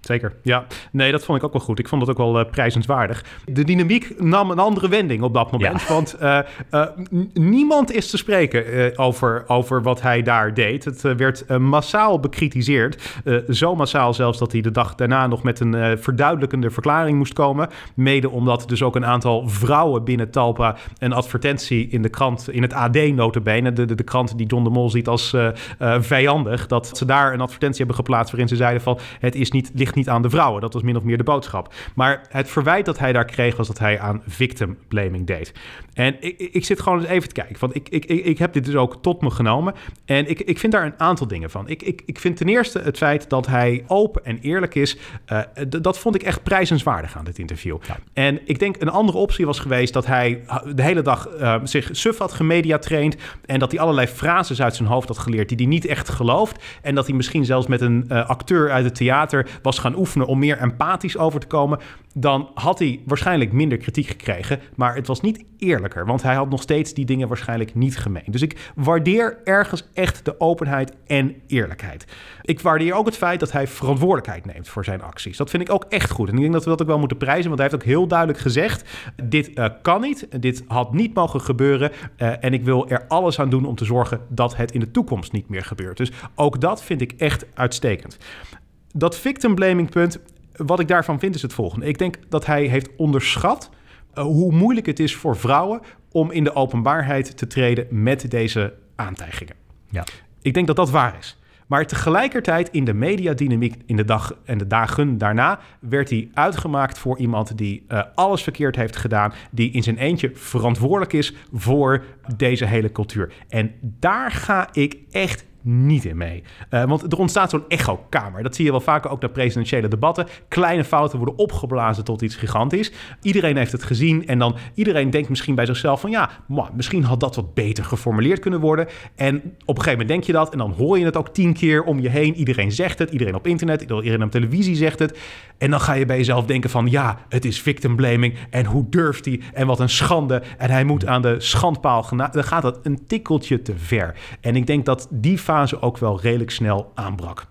Zeker, ja. Nee, dat vond ik ook wel goed. Ik vond het ook wel uh, prijzenswaardig. De dynamiek nam een andere wending op dat moment. Ja. Want uh, uh, niemand is te spreken over, over wat hij daar deed. Het werd massaal bekritiseerd. zo massaal zelfs dat hij de dag daarna nog met een verduidelijkende verklaring moest komen. Mede omdat dus ook een aantal vrouwen binnen Talpa een advertentie in de krant, in het AD notabene, de, de, de krant die John de Mol ziet als vijandig, dat ze daar een advertentie hebben geplaatst waarin ze zeiden van het is niet ligt niet aan de vrouwen. Dat was min of meer de boodschap. Maar het verwijt dat hij daar kreeg was dat hij aan victim blaming deed. En ik, ik zit gewoon eens even te kijken. Want ik, ik, ik heb dit dus ook tot me genomen. En ik, ik vind daar een aantal dingen van. Ik, ik, ik vind ten eerste het feit dat hij open en eerlijk is. Uh, dat vond ik echt prijzenswaardig aan dit interview. Ja. En ik denk een andere optie was geweest dat hij de hele dag uh, zich suf had gemediatraind. En dat hij allerlei frases uit zijn hoofd had geleerd die hij niet echt gelooft. En dat hij misschien zelfs met een uh, acteur uit het theater was gaan oefenen om meer empathisch over te komen, dan had hij waarschijnlijk minder kritiek gekregen. Maar het was niet want hij had nog steeds die dingen waarschijnlijk niet gemeen. Dus ik waardeer ergens echt de openheid en eerlijkheid. Ik waardeer ook het feit dat hij verantwoordelijkheid neemt voor zijn acties. Dat vind ik ook echt goed. En ik denk dat we dat ook wel moeten prijzen, want hij heeft ook heel duidelijk gezegd: dit uh, kan niet, dit had niet mogen gebeuren. Uh, en ik wil er alles aan doen om te zorgen dat het in de toekomst niet meer gebeurt. Dus ook dat vind ik echt uitstekend dat victim blaming punt, wat ik daarvan vind is het volgende. Ik denk dat hij heeft onderschat hoe moeilijk het is voor vrouwen om in de openbaarheid te treden met deze aantijgingen. Ja. Ik denk dat dat waar is. Maar tegelijkertijd in de mediadynamiek in de dag en de dagen daarna werd hij uitgemaakt voor iemand die uh, alles verkeerd heeft gedaan, die in zijn eentje verantwoordelijk is voor deze hele cultuur. En daar ga ik echt niet in mee. Uh, want er ontstaat zo'n echo-kamer. Dat zie je wel vaker ook naar presidentiële debatten. Kleine fouten worden opgeblazen tot iets gigantisch. Iedereen heeft het gezien en dan iedereen denkt misschien bij zichzelf van ja, man, misschien had dat wat beter geformuleerd kunnen worden. En op een gegeven moment denk je dat en dan hoor je het ook tien keer om je heen. Iedereen zegt het, iedereen op internet, iedereen op televisie zegt het. En dan ga je bij jezelf denken van ja, het is victim blaming en hoe durft hij en wat een schande en hij moet aan de schandpaal. Dan gaat dat een tikkeltje te ver. En ik denk dat die fase ook wel redelijk snel aanbrak.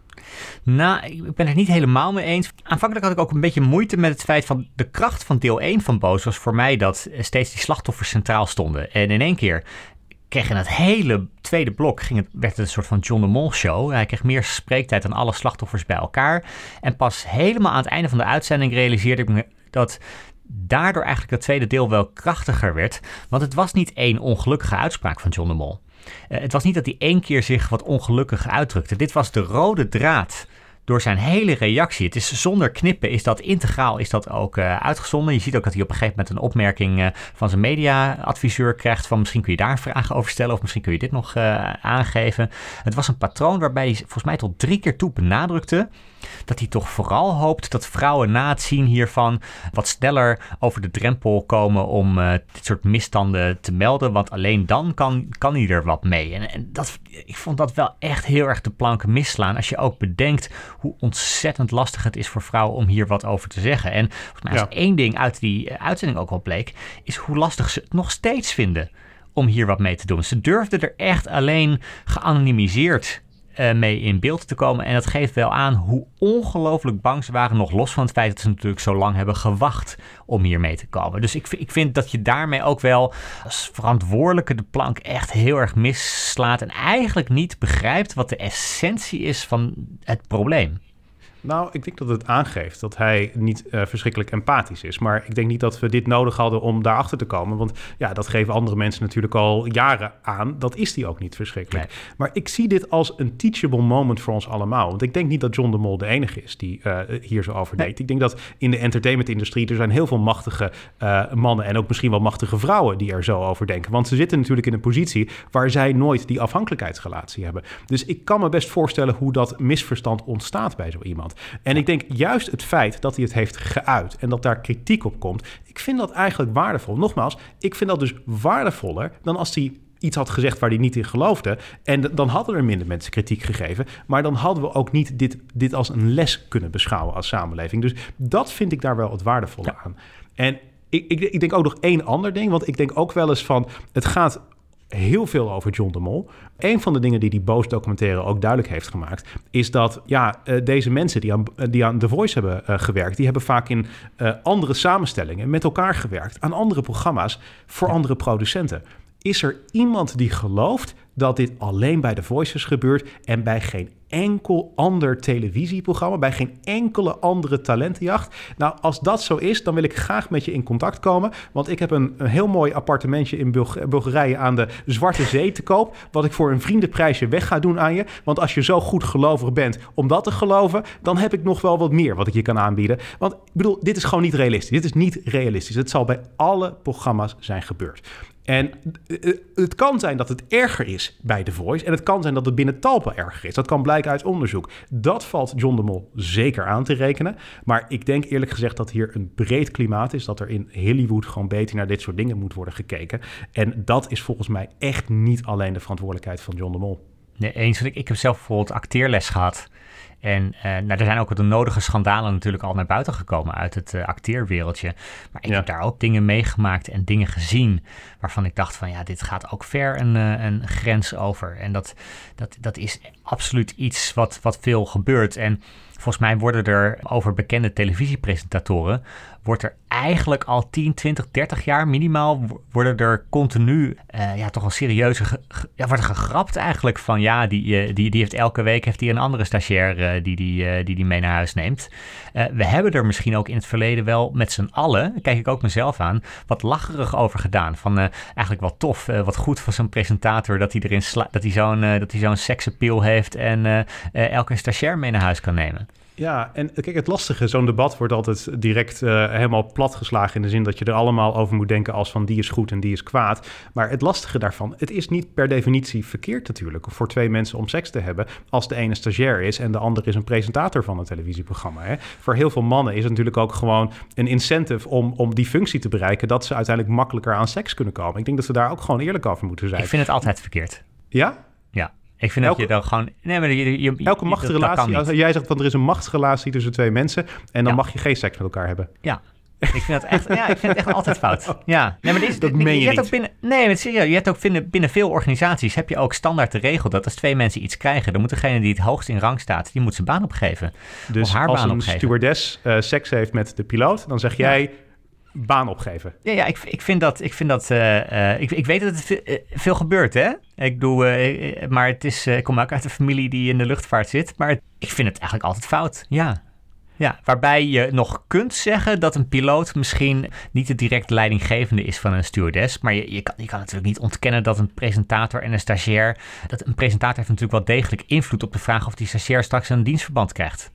Nou, ik ben het niet helemaal mee eens. Aanvankelijk had ik ook een beetje moeite met het feit van de kracht van deel 1 van Boos was voor mij dat steeds die slachtoffers centraal stonden. En in één keer kreeg in het hele tweede blok ging het, werd het een soort van John de Mol show. Hij kreeg meer spreektijd dan alle slachtoffers bij elkaar. En pas helemaal aan het einde van de uitzending realiseerde ik me dat daardoor eigenlijk het tweede deel wel krachtiger werd. Want het was niet één ongelukkige uitspraak van John de Mol. Uh, het was niet dat hij één keer zich wat ongelukkig uitdrukte. Dit was de rode draad door zijn hele reactie. Het is zonder knippen, is dat integraal, is dat ook uh, uitgezonden. Je ziet ook dat hij op een gegeven moment een opmerking uh, van zijn mediaadviseur krijgt van misschien kun je daar vragen over stellen of misschien kun je dit nog aangeven. Het was een patroon waarbij hij volgens mij tot drie keer toe benadrukte dat hij toch vooral hoopt dat vrouwen na het zien hiervan wat sneller over de drempel komen om uh, dit soort misstanden te melden. Want alleen dan kan, kan hij er wat mee. En, en dat, ik vond dat wel echt heel erg de planken misslaan. Als je ook bedenkt hoe ontzettend lastig het is voor vrouwen om hier wat over te zeggen. En volgens mij, ja. één ding uit die uitzending ook al bleek, is hoe lastig ze het nog steeds vinden om hier wat mee te doen. Ze durfden er echt alleen geanonimiseerd uh, mee in beeld te komen. En dat geeft wel aan hoe ongelooflijk bang ze waren, nog los van het feit dat ze natuurlijk zo lang hebben gewacht om hier mee te komen. Dus ik, ik vind dat je daarmee ook wel als verantwoordelijke de plank echt heel erg misslaat en eigenlijk niet begrijpt wat de essentie is van het probleem. Nou, ik denk dat het aangeeft dat hij niet uh, verschrikkelijk empathisch is. Maar ik denk niet dat we dit nodig hadden om daarachter te komen. Want ja, dat geven andere mensen natuurlijk al jaren aan. Dat is die ook niet verschrikkelijk. Nee. Maar ik zie dit als een teachable moment voor ons allemaal. Want ik denk niet dat John de Mol de enige is die uh, hier zo over denkt. Nee. Ik denk dat in de entertainmentindustrie er zijn heel veel machtige uh, mannen en ook misschien wel machtige vrouwen die er zo over denken. Want ze zitten natuurlijk in een positie waar zij nooit die afhankelijkheidsrelatie hebben. Dus ik kan me best voorstellen hoe dat misverstand ontstaat bij zo iemand. En ik denk juist het feit dat hij het heeft geuit en dat daar kritiek op komt, ik vind dat eigenlijk waardevol. Nogmaals, ik vind dat dus waardevoller dan als hij iets had gezegd waar hij niet in geloofde. En dan hadden er minder mensen kritiek gegeven. Maar dan hadden we ook niet dit, dit als een les kunnen beschouwen als samenleving. Dus dat vind ik daar wel het waardevolle ja. aan. En ik, ik, ik denk ook nog één ander ding. Want ik denk ook wel eens van... het gaat heel veel over John de Mol. Een van de dingen die die Boos documentaire ook duidelijk heeft gemaakt, is dat ja, uh, deze mensen die aan, die aan The Voice hebben uh, gewerkt, die hebben vaak in uh, andere samenstellingen met elkaar gewerkt, aan andere programma's voor andere producenten. Is er iemand die gelooft dat dit alleen bij The Voices gebeurt en bij geen enkel ander televisieprogramma, bij geen enkele andere talentenjacht. Nou, als dat zo is, dan wil ik graag met je in contact komen. Want ik heb een, een heel mooi appartementje in Bulg Bulgarije aan de Zwarte Zee te koop. Wat ik voor een vriendenprijsje weg ga doen aan je. Want als je zo goed gelovig bent om dat te geloven, dan heb ik nog wel wat meer wat ik je kan aanbieden. Want ik bedoel, dit is gewoon niet realistisch. Dit is niet realistisch. Het zal bij alle programma's zijn gebeurd. En het kan zijn dat het erger is bij The Voice. En het kan zijn dat het binnen Talpa erger is. Dat kan blijken uit onderzoek. Dat valt John de Mol zeker aan te rekenen. Maar ik denk eerlijk gezegd dat hier een breed klimaat is. Dat er in Hollywood gewoon beter naar dit soort dingen moet worden gekeken. En dat is volgens mij echt niet alleen de verantwoordelijkheid van John de Mol. Nee, eens. Ik, ik heb zelf bijvoorbeeld acteerles gehad. En uh, nou, er zijn ook de nodige schandalen natuurlijk al naar buiten gekomen uit het uh, acteerwereldje. Maar ik ja. heb daar ook dingen meegemaakt en dingen gezien waarvan ik dacht van ja, dit gaat ook ver een, uh, een grens over. En dat, dat, dat is absoluut iets wat, wat veel gebeurt. En volgens mij worden er over bekende televisiepresentatoren wordt er eigenlijk al 10, 20, 30 jaar minimaal worden er continu uh, ja, toch een serieuze ja, wordt er gegrapt eigenlijk van ja, die, uh, die, die heeft elke week heeft hij een andere stagiair uh, die, die, die die mee naar huis neemt. we hebben er misschien ook in het verleden wel met z'n allen, kijk ik ook mezelf aan, wat lacherig over gedaan. Van eigenlijk wat tof, wat goed voor zo'n presentator dat hij erin sla dat hij zo'n dat hij zo'n heeft en elke stagiair mee naar huis kan nemen. Ja, en kijk, het lastige, zo'n debat wordt altijd direct uh, helemaal platgeslagen in de zin dat je er allemaal over moet denken als van die is goed en die is kwaad. Maar het lastige daarvan, het is niet per definitie verkeerd natuurlijk voor twee mensen om seks te hebben als de ene stagiair is en de ander is een presentator van een televisieprogramma. Hè. Voor heel veel mannen is het natuurlijk ook gewoon een incentive om, om die functie te bereiken dat ze uiteindelijk makkelijker aan seks kunnen komen. Ik denk dat ze daar ook gewoon eerlijk over moeten zijn. Ik vind het altijd verkeerd. Ja? Ja. Ik vind elke, dat je dan gewoon... Nee, maar je, je, elke machtsrelatie... Als jij zegt van er is een machtsrelatie tussen twee mensen... en dan ja. mag je geen seks met elkaar hebben. Ja, Ik vind dat echt, ja, ik vind het echt altijd fout. Ja, nee, maar dit is, Dat meen je hebt niet. Ook binnen, nee, maar serieus. Je hebt ook binnen, binnen veel organisaties heb je ook standaard de regel dat als twee mensen iets krijgen, dan moet degene die het hoogst in rang staat, die moet zijn baan opgeven. Dus Of haar als baan een opgeven. stewardess eh, seks heeft met de piloot, dan zeg jij baan opgeven. Ja, ja ik, ik vind dat, ik, vind dat eh, eh, ik, ik weet dat het eh, veel gebeurt, hè. Ik doe, maar het is, ik kom ook uit een familie die in de luchtvaart zit, maar ik vind het eigenlijk altijd fout, ja. Ja, waarbij je nog kunt zeggen dat een piloot misschien niet de direct leidinggevende is van een stewardess. Maar je, je, kan, je kan natuurlijk niet ontkennen dat een presentator en een stagiair. Dat een presentator heeft natuurlijk wel degelijk invloed op de vraag of die stagiair straks een dienstverband krijgt.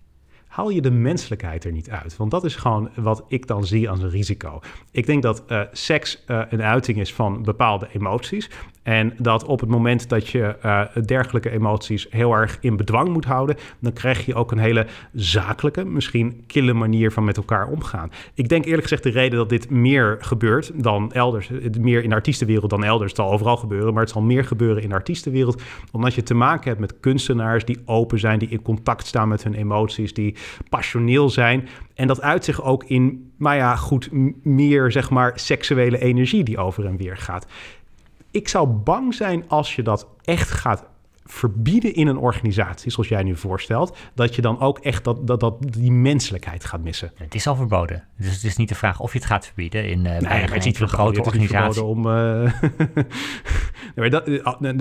Haal je de menselijkheid er niet uit. Want dat is gewoon wat ik dan zie als een risico. Ik denk dat eh, seks eh, een uiting is van bepaalde emoties. En dat op het moment dat je eh, dergelijke emoties heel erg in bedwang moet houden, dan krijg je ook een hele zakelijke, misschien kille manier van met elkaar omgaan. Ik denk eerlijk gezegd de reden dat dit meer gebeurt dan elders, meer in de artiestenwereld dan elders, het zal overal gebeuren, maar het zal meer gebeuren in de artiestenwereld, omdat je te maken hebt met kunstenaars die open zijn, die in contact staan met hun emoties, die passioneel zijn. En dat uit zich ook in, maar ja, goed, meer zeg maar seksuele energie die over en weer gaat. Ik zou bang zijn als je dat echt gaat verbieden in een organisatie, zoals jij nu voorstelt, dat je dan ook echt dat, dat, dat die menselijkheid gaat missen. Het is al verboden. Dus het is niet de vraag of je het gaat verbieden in uh, Nee, maar het is niet grote. Het organisatie. verboden om. nee, dat,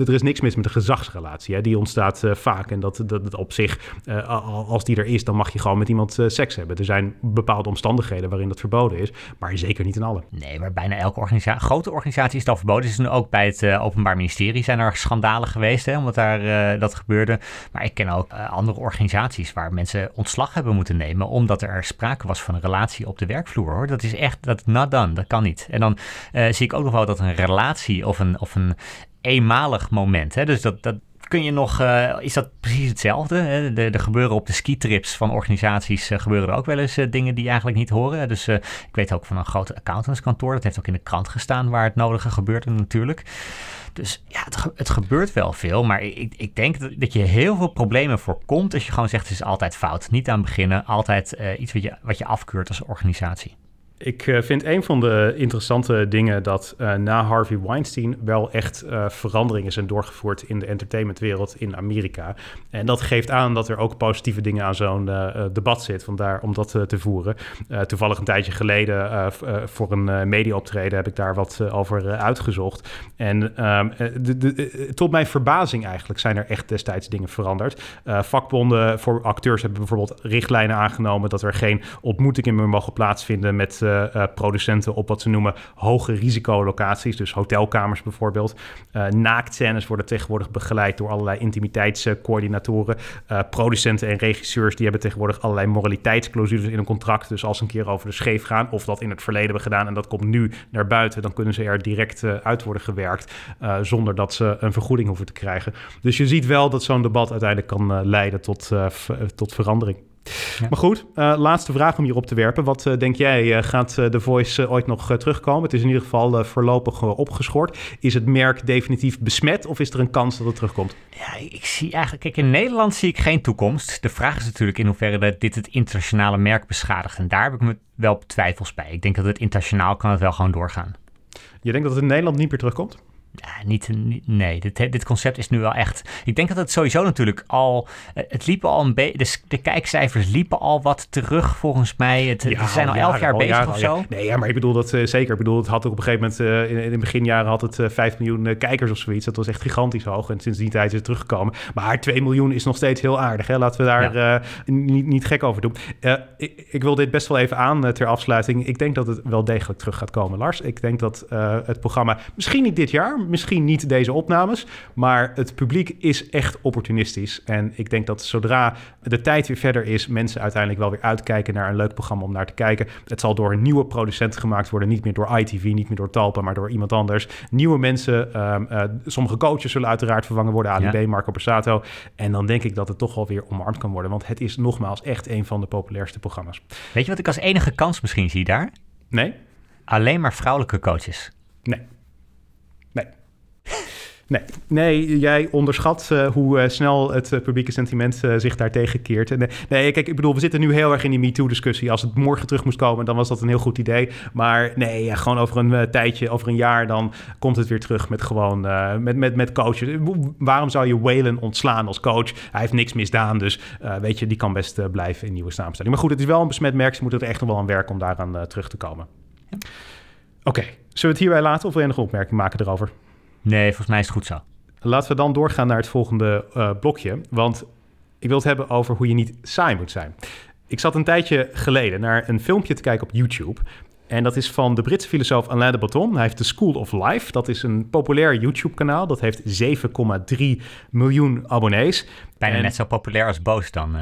er is niks mis met de gezagsrelatie. Hè? Die ontstaat eh, vaak. En dat, dat, dat op zich, eh, al- als die er is, dan mag je gewoon met iemand seks hebben. Er zijn bepaalde omstandigheden waarin dat verboden is. Maar zeker niet in alle. Nee, maar bijna elke organisatie, grote organisatie is het al verboden. Dus nu ook bij het Openbaar Ministerie zijn er schandalen geweest, hè, omdat daar eh, dat gebeurde. Maar ik ken ook eh, andere organisaties waar mensen ontslag hebben moeten nemen, omdat er sprake was van een relatie op de werkvloer. Hoor. Dat is echt, dat not done, dat kan niet. En dan eh, zie ik ook nog wel dat een relatie of een, of een eenmalig moment, hè, dus dat, dat kun je nog, eh, is dat precies hetzelfde? Hè? De gebeuren op de skitrips van organisaties eh, gebeuren er ook wel eens eh, dingen die eigenlijk niet horen. Dus ik weet ook van een groot accountantskantoor, dat heeft ook in de krant gestaan waar het nodige gebeurde natuurlijk. Dus ja, het, het gebeurt wel veel, maar ik, ik denk dat, dat je heel veel problemen voorkomt als je gewoon zegt het is altijd fout. Niet aan beginnen, altijd iets wat je, wat je afkeurt als organisatie. Ik eh, vind een van de interessante dingen dat eh, na Harvey Weinstein wel echt eh, veranderingen zijn doorgevoerd in de entertainmentwereld in Amerika. En dat geeft aan dat er ook positieve dingen aan zo'n debat zit, vandaar om dat te voeren. Toevallig een tijdje geleden voor een media-optreden heb ik daar wat over uitgezocht. En ehm, eh, eh, tot mijn verbazing eigenlijk zijn er echt destijds dingen veranderd. Vakbonden voor acteurs hebben bijvoorbeeld richtlijnen aangenomen dat er geen ontmoetingen meer mogen plaatsvinden met eh, producenten op wat ze noemen hoge risicolocaties, dus hotelkamers bijvoorbeeld. Uh, worden tegenwoordig begeleid door allerlei intimiteitscoördinatoren. Uh, producenten en regisseurs die hebben tegenwoordig allerlei moraliteitsclausules in een contract. Dus als ze een keer over de scheef gaan, of dat in het verleden hebben gedaan en dat komt nu naar buiten, dan kunnen ze er direct uit worden gewerkt zonder dat ze een vergoeding hoeven te krijgen. Dus je ziet wel dat zo'n debat uiteindelijk kan leiden tot, tot verandering. Ja. Maar goed, uh, laatste vraag om hierop te werpen. Wat uh, denk jij, uh, gaat The Voice ooit nog terugkomen? Het is in ieder geval voorlopig opgeschort. Is het merk definitief besmet of is er een kans dat het terugkomt? Ja, ik zie eigenlijk... Kijk, in Nederland zie ik geen toekomst. De vraag is natuurlijk in hoeverre dat dit het internationale merk beschadigt. En daar heb ik me wel twijfels bij. Ik denk dat het internationaal kan het wel gewoon doorgaan. Je denkt dat het in Nederland niet meer terugkomt? Ja, niet, niet, nee, dit, dit concept is nu wel echt. Ik denk dat het sowieso natuurlijk al. Het liep al een beetje. De, de, kijkcijfers liepen al wat terug, volgens mij. Het, ja, zijn al elf jaar bezig of zo. Ja. Nee, ja, maar ik bedoel dat uh, zeker. Ik bedoel, het had ook op een gegeven moment. Uh, in, in de beginjaren had het uh, 5 miljoen kijkers of zoiets. Dat was echt gigantisch hoog. En sinds die tijd is het teruggekomen. Maar 2 miljoen is nog steeds heel aardig. Hè? Laten we daar niet, niet gek over doen. Ik, ik, wil dit best wel even aan ter afsluiting. Ik denk dat het wel degelijk terug gaat komen, Lars. Ik denk dat het programma misschien niet dit jaar misschien niet deze opnames, maar het publiek is echt opportunistisch. En ik denk dat zodra de tijd weer verder is, mensen uiteindelijk wel weer uitkijken naar een leuk programma om naar te kijken. Het zal door een nieuwe producent gemaakt worden, niet meer door ITV, niet meer door Talpa, maar door iemand anders. Nieuwe mensen, um, uh, sommige coaches zullen uiteraard vervangen worden, Ali ja. B, Marco Borsato. En dan denk ik dat het toch wel weer omarmd kan worden, want het is nogmaals echt een van de populairste programma's. Weet je wat ik als enige kans misschien zie daar? Nee. Alleen maar vrouwelijke coaches. Nee. Nee. Nee, jij onderschat uh, hoe uh, snel het uh, publieke sentiment zich daar tegenkeert. Nee, nee, kijk, ik bedoel, we zitten nu heel erg in die MeToo-discussie. Als het morgen terug moest komen, dan was dat een heel goed idee. Maar nee, ja, gewoon over een tijdje, over een jaar, dan komt het weer terug met gewoon met, met, met coaches. Waarom zou je Whalen ontslaan als coach? Hij heeft niks misdaan, dus weet je, die kan best blijven in nieuwe samenstelling. Maar goed, het is wel een besmet merk. Ze moeten er echt nog wel aan werken om daaraan terug te komen. Oké, zullen we het hierbij laten of wil je nog een opmerking maken erover? Nee, volgens mij is het goed zo. Laten we dan doorgaan naar het volgende uh, blokje. Want ik wil het hebben over hoe je niet saai moet zijn. Ik zat een tijdje geleden naar een filmpje te kijken op YouTube. En dat is van de Britse filosoof Alain de Botton. Hij heeft The School of Life. Dat is een populair YouTube-kanaal. Dat heeft 7,3 miljoen abonnees. Bijna net zo populair als Boos dan.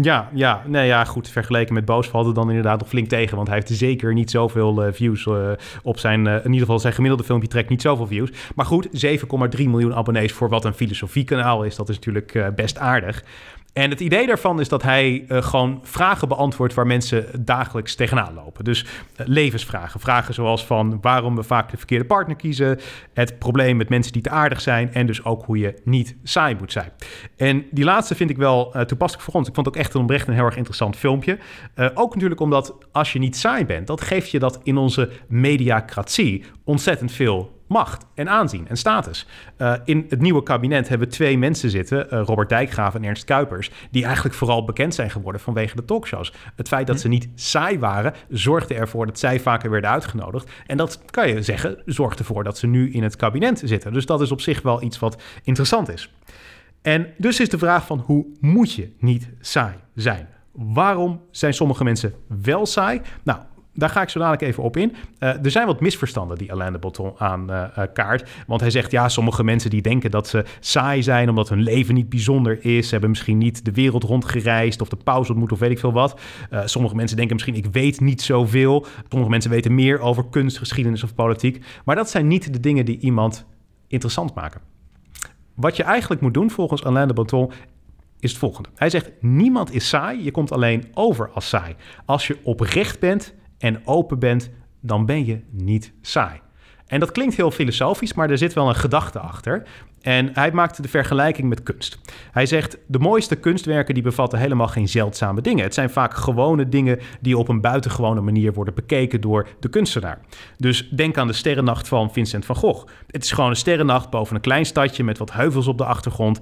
Ja, ja, nee, ja, goed. Vergeleken met Boos valt het dan inderdaad nog flink tegen. Want hij heeft zeker niet zoveel uh, views uh, op zijn... Uh, in ieder geval zijn gemiddelde filmpje trekt niet zoveel views. Maar goed, 7,3 miljoen abonnees voor wat een filosofiekanaal is. Dat is natuurlijk best aardig. En het idee daarvan is dat hij uh, gewoon vragen beantwoordt waar mensen dagelijks tegenaan lopen. Dus uh, levensvragen. Vragen zoals van waarom we vaak de verkeerde partner kiezen. Het probleem met mensen die te aardig zijn. En dus ook hoe je niet saai moet zijn. En die laatste vind ik wel uh, toepasselijk voor ons. Ik vond het ook echt een oprecht een heel erg interessant filmpje. ook natuurlijk omdat als je niet saai bent, dat geeft je dat in onze mediacratie ontzettend veel macht en aanzien en status. Uh, in het nieuwe kabinet hebben we twee mensen zitten, uh, Robert Dijkgraaf en Ernst Kuipers, die eigenlijk vooral bekend zijn geworden vanwege de talkshows. Het feit dat hm. ze niet saai waren, zorgde ervoor dat zij vaker werden uitgenodigd. En dat kan je zeggen, zorgt ervoor dat ze nu in het kabinet zitten. Dus dat is op zich wel iets wat interessant is. En dus is de vraag van hoe moet je niet saai zijn? Waarom zijn sommige mensen wel saai? Nou, daar ga ik zo dadelijk even op in. Uh, er zijn wat misverstanden die Alain de Botton aan uh, kaart. Want hij zegt, ja, sommige mensen die denken dat ze saai zijn... omdat hun leven niet bijzonder is. Ze hebben misschien niet de wereld rondgereisd... of de pauze ontmoet of weet ik veel wat. Sommige mensen denken misschien, ik weet niet zoveel. Sommige mensen weten meer over kunst, geschiedenis of politiek. Maar dat zijn niet de dingen die iemand interessant maken. Wat je eigenlijk moet doen volgens Alain de Botton is het volgende. Hij zegt, niemand is saai, je komt alleen over als saai. Als je oprecht bent en open bent, dan ben je niet saai. En dat klinkt heel filosofisch, maar er zit wel een gedachte achter. En hij maakte de vergelijking met kunst. Hij zegt: de mooiste kunstwerken die bevatten helemaal geen zeldzame dingen. Het zijn vaak gewone dingen die op een buitengewone manier worden bekeken door de kunstenaar. Dus denk aan de sterrennacht van Vincent van Gogh. Het is gewoon een sterrennacht boven een klein stadje met wat heuvels op de achtergrond.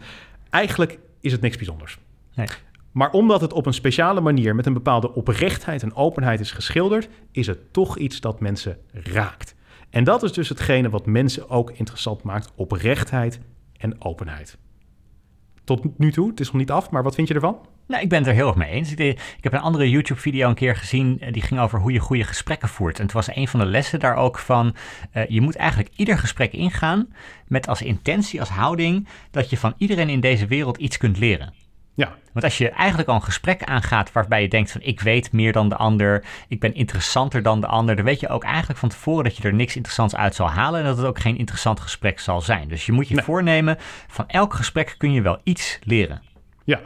Eigenlijk is het niks bijzonders. Nee. Maar omdat het op een speciale manier met een bepaalde oprechtheid en openheid is geschilderd, is het toch iets dat mensen raakt. En dat is dus hetgene wat mensen ook interessant maakt: oprechtheid en openheid. Tot nu toe, het is nog niet af, maar wat vind je ervan? Nou, ik ben het er heel erg mee eens. Ik, heb een andere YouTube-video een keer gezien, eh, die ging over hoe je goede gesprekken voert. En het was een van de lessen daar ook van, uh, je moet eigenlijk ieder gesprek ingaan met als intentie, als houding, dat je van iedereen in deze wereld iets kunt leren. Ja. Want als je eigenlijk al een gesprek aangaat waarbij je denkt van ik weet meer dan de ander, ik ben interessanter dan de ander, dan weet je ook eigenlijk van tevoren dat je er niks interessants uit zal halen en dat het ook geen interessant gesprek zal zijn. Dus je moet je voornemen, van elk gesprek kun je wel iets leren. Ja,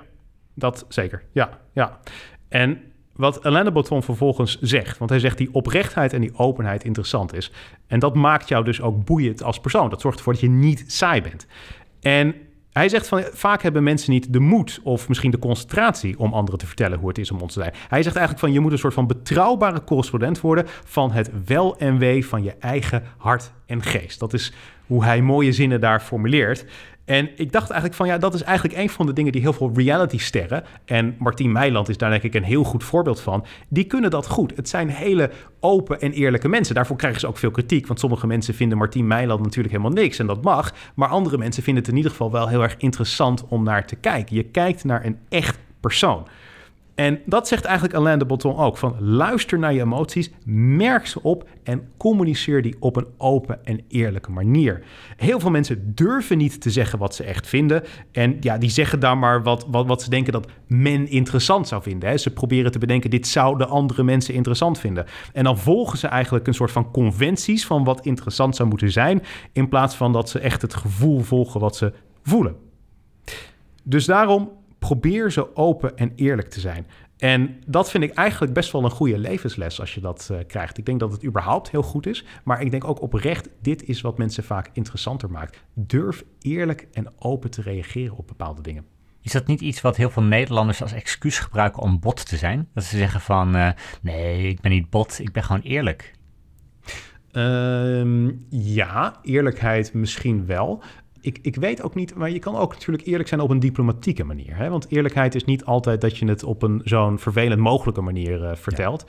dat zeker. Ja, ja. En wat Alain de Botton vervolgens zegt, want hij zegt die oprechtheid en die openheid interessant is. En dat maakt jou dus ook boeiend als persoon. Dat zorgt ervoor dat je niet saai bent. En hij zegt van vaak hebben mensen niet de moed of misschien de concentratie om anderen te vertellen hoe het is om ons te zijn. Hij zegt eigenlijk van je moet een soort van betrouwbare correspondent worden van het wel en wee van je eigen hart en geest. Dat is hoe hij mooie zinnen daar formuleert. En ik dacht eigenlijk van ja, dat is eigenlijk een van de dingen die heel veel reality-sterren, en Martien Meiland is daar denk ik een heel goed voorbeeld van, die kunnen dat goed. Het zijn hele open en eerlijke mensen. Daarvoor krijgen ze ook veel kritiek, want sommige mensen vinden Martien Meiland natuurlijk helemaal niks en dat mag, maar andere mensen vinden het in ieder geval wel heel erg interessant om naar te kijken. Je kijkt naar een echt persoon. En dat zegt eigenlijk Alain de Botton ook. Van luister naar je emoties, merk ze op en communiceer die op een open en eerlijke manier. Heel veel mensen durven niet te zeggen wat ze echt vinden. En ja, die zeggen dan maar wat, wat, wat ze denken dat men interessant zou vinden. Hè. Ze proberen te bedenken, dit zouden andere mensen interessant vinden. En dan volgen ze eigenlijk een soort van conventies van wat interessant zou moeten zijn. In plaats van dat ze echt het gevoel volgen wat ze voelen. Dus daarom probeer zo open en eerlijk te zijn. En dat vind ik eigenlijk best wel een goede levensles als je dat uh, krijgt. Ik denk dat het überhaupt heel goed is. Maar ik denk ook oprecht, dit is wat mensen vaak interessanter maakt. Durf eerlijk en open te reageren op bepaalde dingen. Is dat niet iets wat heel veel Nederlanders als excuus gebruiken om bot te zijn? Dat ze zeggen van, uh, nee, ik ben niet bot, ik ben gewoon eerlijk. Um, ja, eerlijkheid misschien wel ik, ik weet ook niet, maar je kan ook natuurlijk eerlijk zijn op een diplomatieke manier. Hè? Want eerlijkheid is niet altijd dat je het op een zo'n vervelend mogelijke manier uh, vertelt.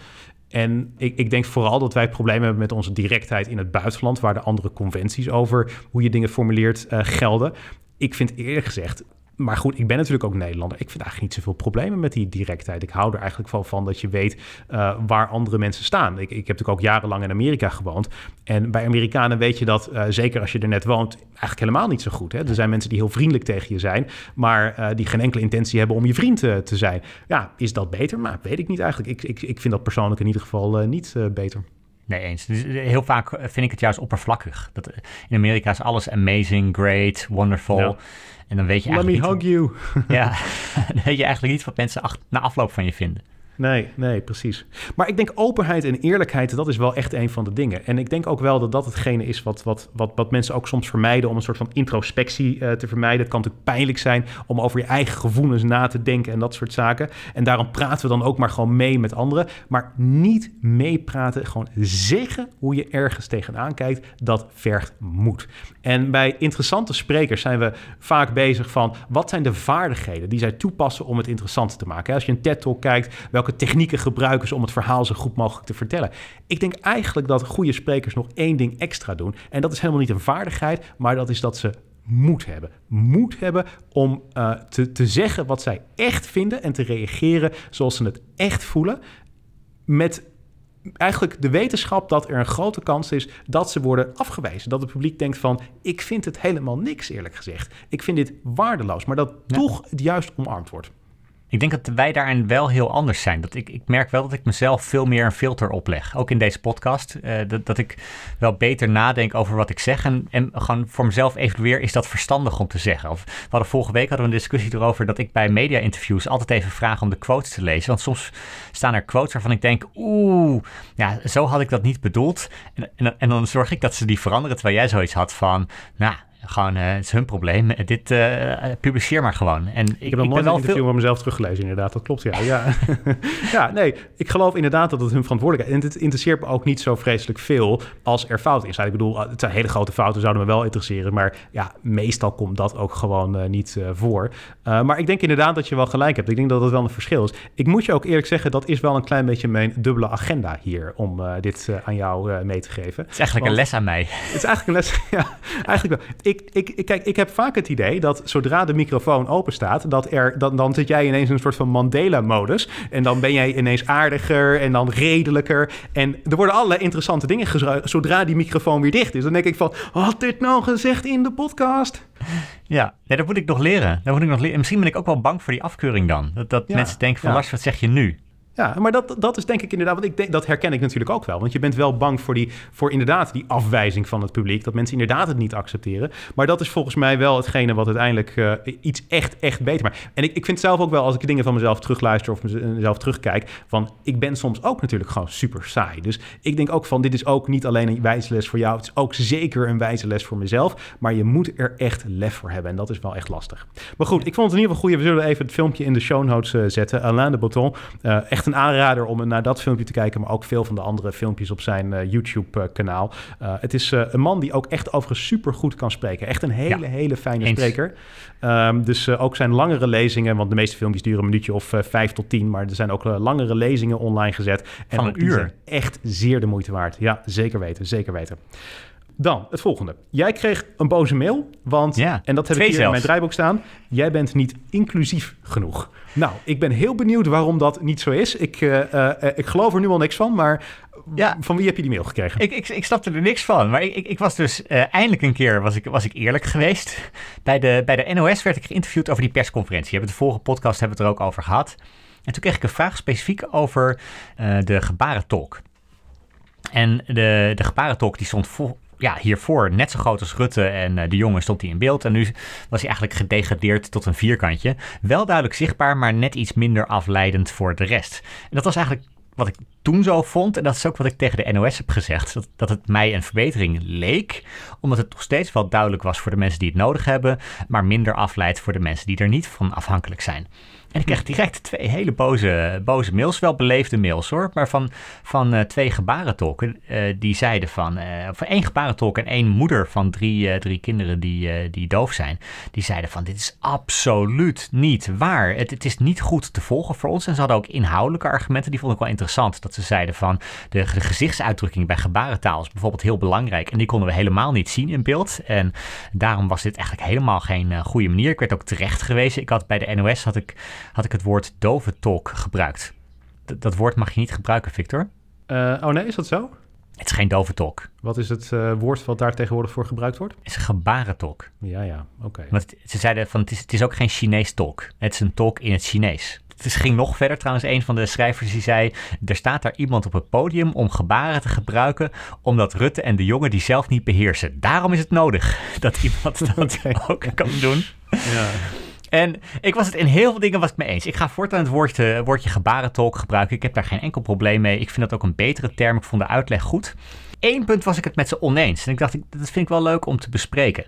En ik, ik, denk vooral dat wij problemen hebben met onze directheid in het buitenland, waar de andere conventies over hoe je dingen formuleert uh, gelden. Ik vind eerlijk gezegd maar goed, ik ben natuurlijk ook Nederlander. Ik vind eigenlijk niet zoveel problemen met die directheid. Ik hou er eigenlijk wel van dat je weet uh, waar andere mensen staan. Ik, ik heb natuurlijk ook jarenlang in Amerika gewoond. En bij Amerikanen weet je dat, uh, zeker als je er net woont, eigenlijk helemaal niet zo goed. Hè? Er zijn mensen die heel vriendelijk tegen je zijn, maar uh, die geen enkele intentie hebben om je vriend te, te zijn. Ja, is dat beter? Maar weet ik niet eigenlijk. Ik, ik, ik vind dat persoonlijk in ieder geval niet beter. Nee, eens. Dus heel vaak vind ik het juist oppervlakkig. Dat, in Amerika is alles amazing, great, wonderful. Ja. En dan weet je Let eigenlijk me niet... hug you. ja, dan weet je eigenlijk niet wat mensen na afloop van je vinden. Nee, nee, precies. Maar ik denk openheid en eerlijkheid, dat is wel echt een van de dingen. En ik denk ook wel dat dat hetgene is wat, wat, wat, wat mensen ook soms vermijden om een soort van introspectie uh, te vermijden. Het kan natuurlijk pijnlijk zijn om over je eigen gevoelens na te denken en dat soort zaken. En daarom praten we dan ook maar gewoon mee met anderen. Maar niet meepraten, gewoon zeggen hoe je ergens tegenaan kijkt, dat vergt moed. En bij interessante sprekers zijn we vaak bezig van wat zijn de vaardigheden die zij toepassen om het interessant te maken. Als je een TED-talk kijkt, welke technieken gebruiken ze om het verhaal zo goed mogelijk te vertellen. Ik denk eigenlijk dat goede sprekers nog één ding extra doen. En dat is helemaal niet een vaardigheid, maar dat is dat ze moed hebben. Moed hebben om uh, te, te zeggen wat zij echt vinden en te reageren zoals ze het echt voelen. Met eigenlijk de wetenschap dat er een grote kans is dat ze worden afgewezen. Dat het publiek denkt van, ik vind het helemaal niks eerlijk gezegd. Ik vind dit waardeloos, maar dat ja. toch het juist omarmd wordt. Ik denk dat wij daarin wel heel anders zijn. Dat ik, ik merk wel dat ik mezelf veel meer een filter opleg. Ook in deze podcast. Uh, dat, dat ik wel beter nadenk over wat ik zeg. En, en gewoon voor mezelf evalueer, is dat verstandig om te zeggen? Of, we hadden vorige week hadden we een discussie erover dat ik bij media-interviews altijd even vraag om de quotes te lezen. Want soms staan er quotes waarvan ik denk, oeh, ja, zo had ik dat niet bedoeld. En, en, en dan zorg ik dat ze die veranderen. Terwijl jij zoiets had van, nou, gewoon, uh, het is hun probleem. Dit uh, publiceer maar gewoon. En ik, ik heb nog nooit een interview veel... van mezelf teruggelezen, inderdaad. Dat klopt, ja. Ja. ja, nee, ik geloof inderdaad dat het hun verantwoordelijkheid is. En het interesseert me ook niet zo vreselijk veel als er fout is. Ik bedoel, het zijn hele grote fouten, zouden me wel interesseren. Maar ja, meestal komt dat ook gewoon niet voor. maar ik denk inderdaad dat je wel gelijk hebt. Ik denk dat dat wel een verschil is. Ik moet je ook eerlijk zeggen, dat is wel een klein beetje mijn dubbele agenda hier... om dit aan jou mee te geven. Het is eigenlijk Want, een les aan mij. Het is eigenlijk een les, ja. Eigenlijk wel. Ik ik, ik, kijk, ik heb vaak het idee dat zodra de microfoon open staat, dat er, dan, dan zit jij ineens in een soort van Mandela-modus. En dan ben jij ineens aardiger en dan redelijker. En er worden allerlei interessante dingen gezegd zodra die microfoon weer dicht is. Dan denk ik van, had dit nou gezegd in de podcast? Ja, nee, dat moet ik nog leren. Dat moet ik nog leren. Misschien ben ik ook wel bang voor die afkeuring dan. Dat, dat ja, mensen denken van, ja. Lars, wat zeg je nu? Ja, maar dat, dat is denk ik inderdaad, want ik denk, dat herken ik natuurlijk ook wel. Want je bent wel bang voor, die, voor inderdaad die afwijzing van het publiek. Dat mensen inderdaad het niet accepteren. Maar dat is volgens mij wel hetgene wat uiteindelijk uh, iets echt, echt beter maakt. En ik, ik vind zelf ook wel, als ik dingen van mezelf terugluister of mezelf terugkijk, van ik ben soms ook natuurlijk gewoon super saai. Dus ik denk ook van, dit is ook niet alleen een wijze les voor jou. Het is ook zeker een wijze les voor mezelf. Maar je moet er echt lef voor hebben. En dat is wel echt lastig. Maar goed, ik vond het in ieder geval goed. We zullen even het filmpje in de show notes uh, zetten. Alain de Botton. Uh, echt een aanrader om naar dat filmpje te kijken, maar ook veel van de andere filmpjes op zijn uh, YouTube-kanaal. Uh, het is uh, een man die ook echt overigens super goed kan spreken. Echt een hele, ja. hele fijne Eens. spreker. Um, dus ook zijn langere lezingen, want de meeste filmpjes duren een minuutje of vijf tot tien, maar er zijn ook langere lezingen online gezet. En van een uur. echt zeer de moeite waard. Ja, zeker weten, zeker weten. Dan het volgende. Jij kreeg een boze mail, want, ja, en dat heb ik hier zelfs. in mijn draaiboek staan, jij bent niet inclusief genoeg. Nou, ik ben heel benieuwd waarom dat niet zo is. Ik, uh, uh, ik geloof er nu al niks van, maar ja. van wie heb je die mail gekregen? Ik, ik, ik snapte er niks van, maar ik, ik, ik was dus uh, eindelijk een keer was ik, was ik eerlijk geweest. Bij de, bij de NOS werd ik geïnterviewd over die persconferentie. We hebben de vorige podcast hebben we het er ook over gehad. En toen kreeg ik een vraag specifiek over de gebarentolk. En de, de gebarentolk die stond vol, ja, hiervoor net zo groot als Rutte en de jongen stond hij in beeld. En nu was hij eigenlijk gedegradeerd tot een vierkantje. Wel duidelijk zichtbaar, maar net iets minder afleidend voor de rest. En dat was eigenlijk wat ik toen zo vond, en dat is ook wat ik tegen de NOS heb gezegd, dat, dat het mij een verbetering leek, omdat het nog steeds wel duidelijk was voor de mensen die het nodig hebben, maar minder afleidt voor de mensen die er niet van afhankelijk zijn. En ik kreeg direct twee hele boze, boze mails, wel beleefde mails hoor, maar van, van uh, twee gebarentolken. Uh, die zeiden van, uh, van één gebarentolk en één moeder van drie, drie kinderen die, die doof zijn. Die zeiden van, dit is absoluut niet waar. Het, het is niet goed te volgen voor ons. En ze hadden ook inhoudelijke argumenten, die vond ik wel interessant. Dat ze zeiden van, de, de gezichtsuitdrukking bij gebarentaal is bijvoorbeeld heel belangrijk. En die konden we helemaal niet zien in beeld. En daarom was dit eigenlijk helemaal geen goede manier. Ik werd ook terecht gewezen. Ik had bij de NOS, had ik had ik het woord doventalk gebruikt. dat woord mag je niet gebruiken, Victor. Uh, oh nee, is dat zo? Het is geen doventalk. Wat is het uh, woord wat daar tegenwoordig voor gebruikt wordt? Het is gebarentolk. Ja, ja, oké. Want ze zeiden van het is, het is ook geen Chinees talk. Het is een talk in het Chinees. Het ging nog verder trouwens. Een van de schrijvers die zei... er staat daar iemand op het podium om gebaren te gebruiken... omdat Rutte en de jongen die zelf niet beheersen. Daarom is het nodig dat iemand dat ook kan doen. Ja. En ik was het in heel veel dingen was ik mee eens. Ik ga voortaan het woordje, woordje gebarentolk gebruiken. Ik heb daar geen enkel probleem mee. Ik vind dat ook een betere term. Ik vond de uitleg goed. Eén punt was ik het met ze oneens. En ik dacht, dat vind ik wel leuk om te bespreken.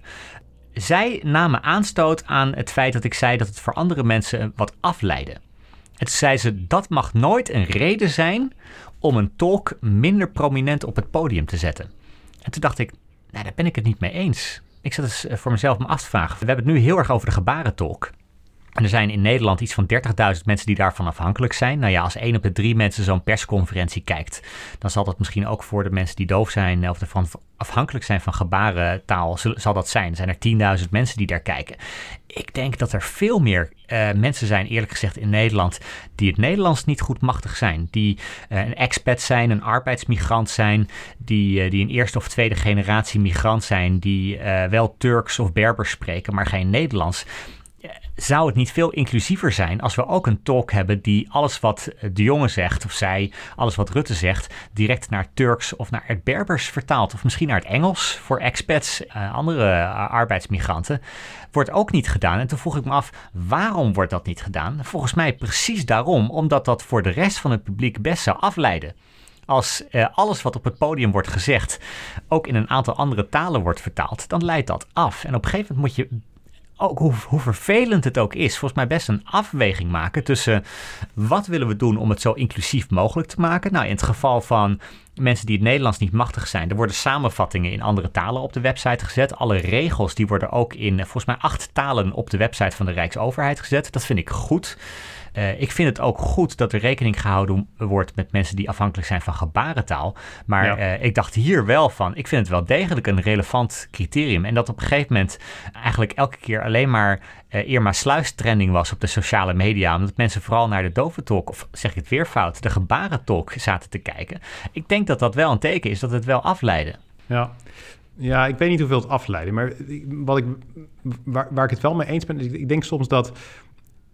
Zij namen aanstoot aan het feit dat ik zei dat het voor andere mensen wat afleidde. En toen zei ze, dat mag nooit een reden zijn om een tolk minder prominent op het podium te zetten. En toen dacht ik, nou, daar ben ik het niet mee eens. Ik zat eens eh, voor mezelf me af te vragen. We hebben het nu heel erg over de gebarentolk. En er zijn in Nederland iets van 30.000 mensen die daarvan afhankelijk zijn. Nou ja, als één op de drie mensen zo'n persconferentie kijkt, dan zal dat misschien ook voor de mensen die doof zijn of ervan afhankelijk zijn van gebarentaal, zal dat zijn. Zijn er 10.000 mensen die daar kijken. Ik denk dat er veel meer uh, mensen zijn, eerlijk gezegd, in Nederland, die het Nederlands niet goed machtig zijn. Die uh, een expat zijn, een arbeidsmigrant zijn, die, uh, die een eerste of tweede generatie migrant zijn, die wel Turks of Berbers spreken, maar geen Nederlands zou het niet veel inclusiever zijn als we ook een talk hebben die alles wat de jongen zegt of zij, alles wat Rutte zegt, direct naar Turks of naar het Berbers vertaalt. Of misschien naar het Engels voor expats, uh, andere arbeidsmigranten. Wordt ook niet gedaan. En toen vroeg ik me af, waarom wordt dat niet gedaan? Volgens mij precies daarom, omdat dat voor de rest van het publiek best zou afleiden als uh, alles wat op het podium wordt gezegd ook in een aantal andere talen wordt vertaald, dan leidt dat af. En op een gegeven moment moet je ook hoe, vervelend het ook is, volgens mij best een afweging maken tussen wat willen we doen om het zo inclusief mogelijk te maken. Nou, in het geval van mensen die het Nederlands niet machtig zijn, er worden samenvattingen in andere talen op de website gezet. Alle regels die worden ook in volgens mij acht talen op de website van de Rijksoverheid gezet. Dat vind ik goed. Uh, ik vind het ook goed dat er rekening gehouden wordt met mensen die afhankelijk zijn van gebarentaal. Maar ja. uh, ik dacht hier wel van, ik vind het wel degelijk een relevant criterium. En dat op een gegeven moment eigenlijk elke keer alleen maar uh, Irma Sluis trending was op de sociale media. Omdat mensen vooral naar de doventolk, of zeg ik het weer fout, de gebarentolk zaten te kijken. Ik denk dat dat wel een teken is dat het wel afleidde. Ja, ja, ik weet niet hoeveel het afleiden. Maar wat ik, waar, waar ik het wel mee eens ben, is ik denk soms dat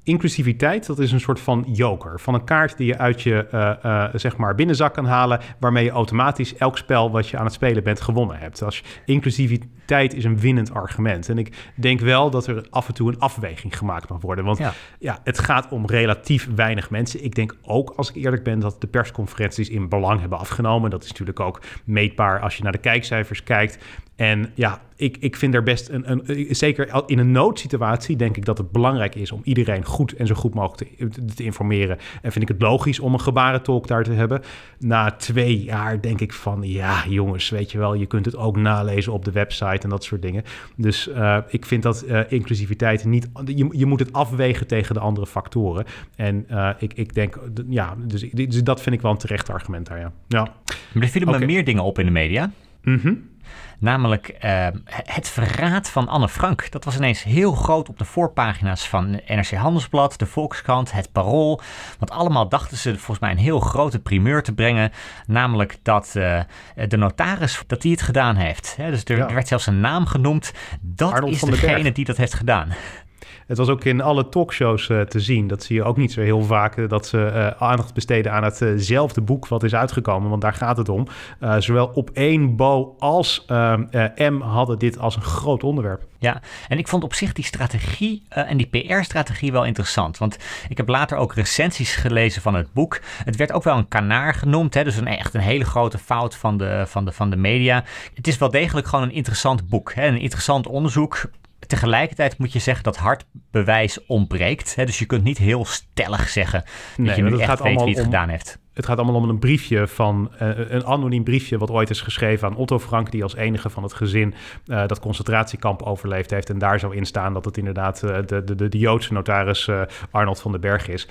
inclusiviteit, dat is een soort van joker. Van een kaart die je uit je uh, uh, zeg maar binnenzak kan halen, waarmee je automatisch elk spel wat je aan het spelen bent gewonnen hebt. Als inclusiviteit is een winnend argument. En ik denk wel dat er af en toe een afweging gemaakt mag worden. Want ja, ja het gaat om relatief weinig mensen. Ik denk ook, als ik eerlijk ben, dat de persconferenties in belang hebben afgenomen. Dat is natuurlijk ook meetbaar als je naar de kijkcijfers kijkt. En ja, ik, ik vind er best een, een, Zeker in een noodsituatie denk ik dat het belangrijk is om iedereen goed en zo goed mogelijk te, te informeren. En vind ik het logisch om een gebarentolk daar te hebben. Na twee jaar denk ik van ja, jongens, weet je wel, je kunt het ook nalezen op de website en dat soort dingen. Dus uh, ik vind dat uh, inclusiviteit niet. Je, je moet het afwegen tegen de andere factoren. En uh, ik, ik denk, ja, dus, dus, dat vind ik wel een terecht argument daar. Ja. ja. Maar er vielen okay. me meer dingen op in de media. Mhm. Namelijk uh, het verraad van Anne Frank. Dat was ineens heel groot op de voorpagina's van NRC Handelsblad, de Volkskrant, het Parool. Want allemaal dachten ze volgens mij een heel grote primeur te brengen. Namelijk dat uh, de notaris dat hij het gedaan heeft. Dus er, ja. er, werd zelfs een naam genoemd. Dat Arnold is degene die dat heeft gedaan. Het was ook in alle talkshows uh, te zien. Dat zie je ook niet zo heel vaak. Uh, dat ze uh, aandacht besteden aan hetzelfde boek wat is uitgekomen. Want daar gaat het om. zowel op één Bo als M hadden dit als een groot onderwerp. Ja, en ik vond op zich die strategie en die PR-strategie wel interessant. Want ik heb later ook recensies gelezen van het boek. Het werd ook wel een kanaar genoemd. Hè? Dus een, echt een hele grote fout van de, van, de, van de media. Het is wel degelijk gewoon een interessant boek. Hè? Een interessant onderzoek tegelijkertijd moet je zeggen dat hard bewijs ontbreekt. Hè? Dus je kunt niet heel stellig zeggen dat je nu echt weet wie het gedaan heeft het gaat allemaal om een briefje van uh, een anoniem briefje wat ooit is geschreven aan Otto Frank, die als enige van het gezin uh, dat concentratiekamp overleefd heeft. En daar zou in staan dat het inderdaad uh, de, de, de, Joodse notaris Arnold van den Berg is.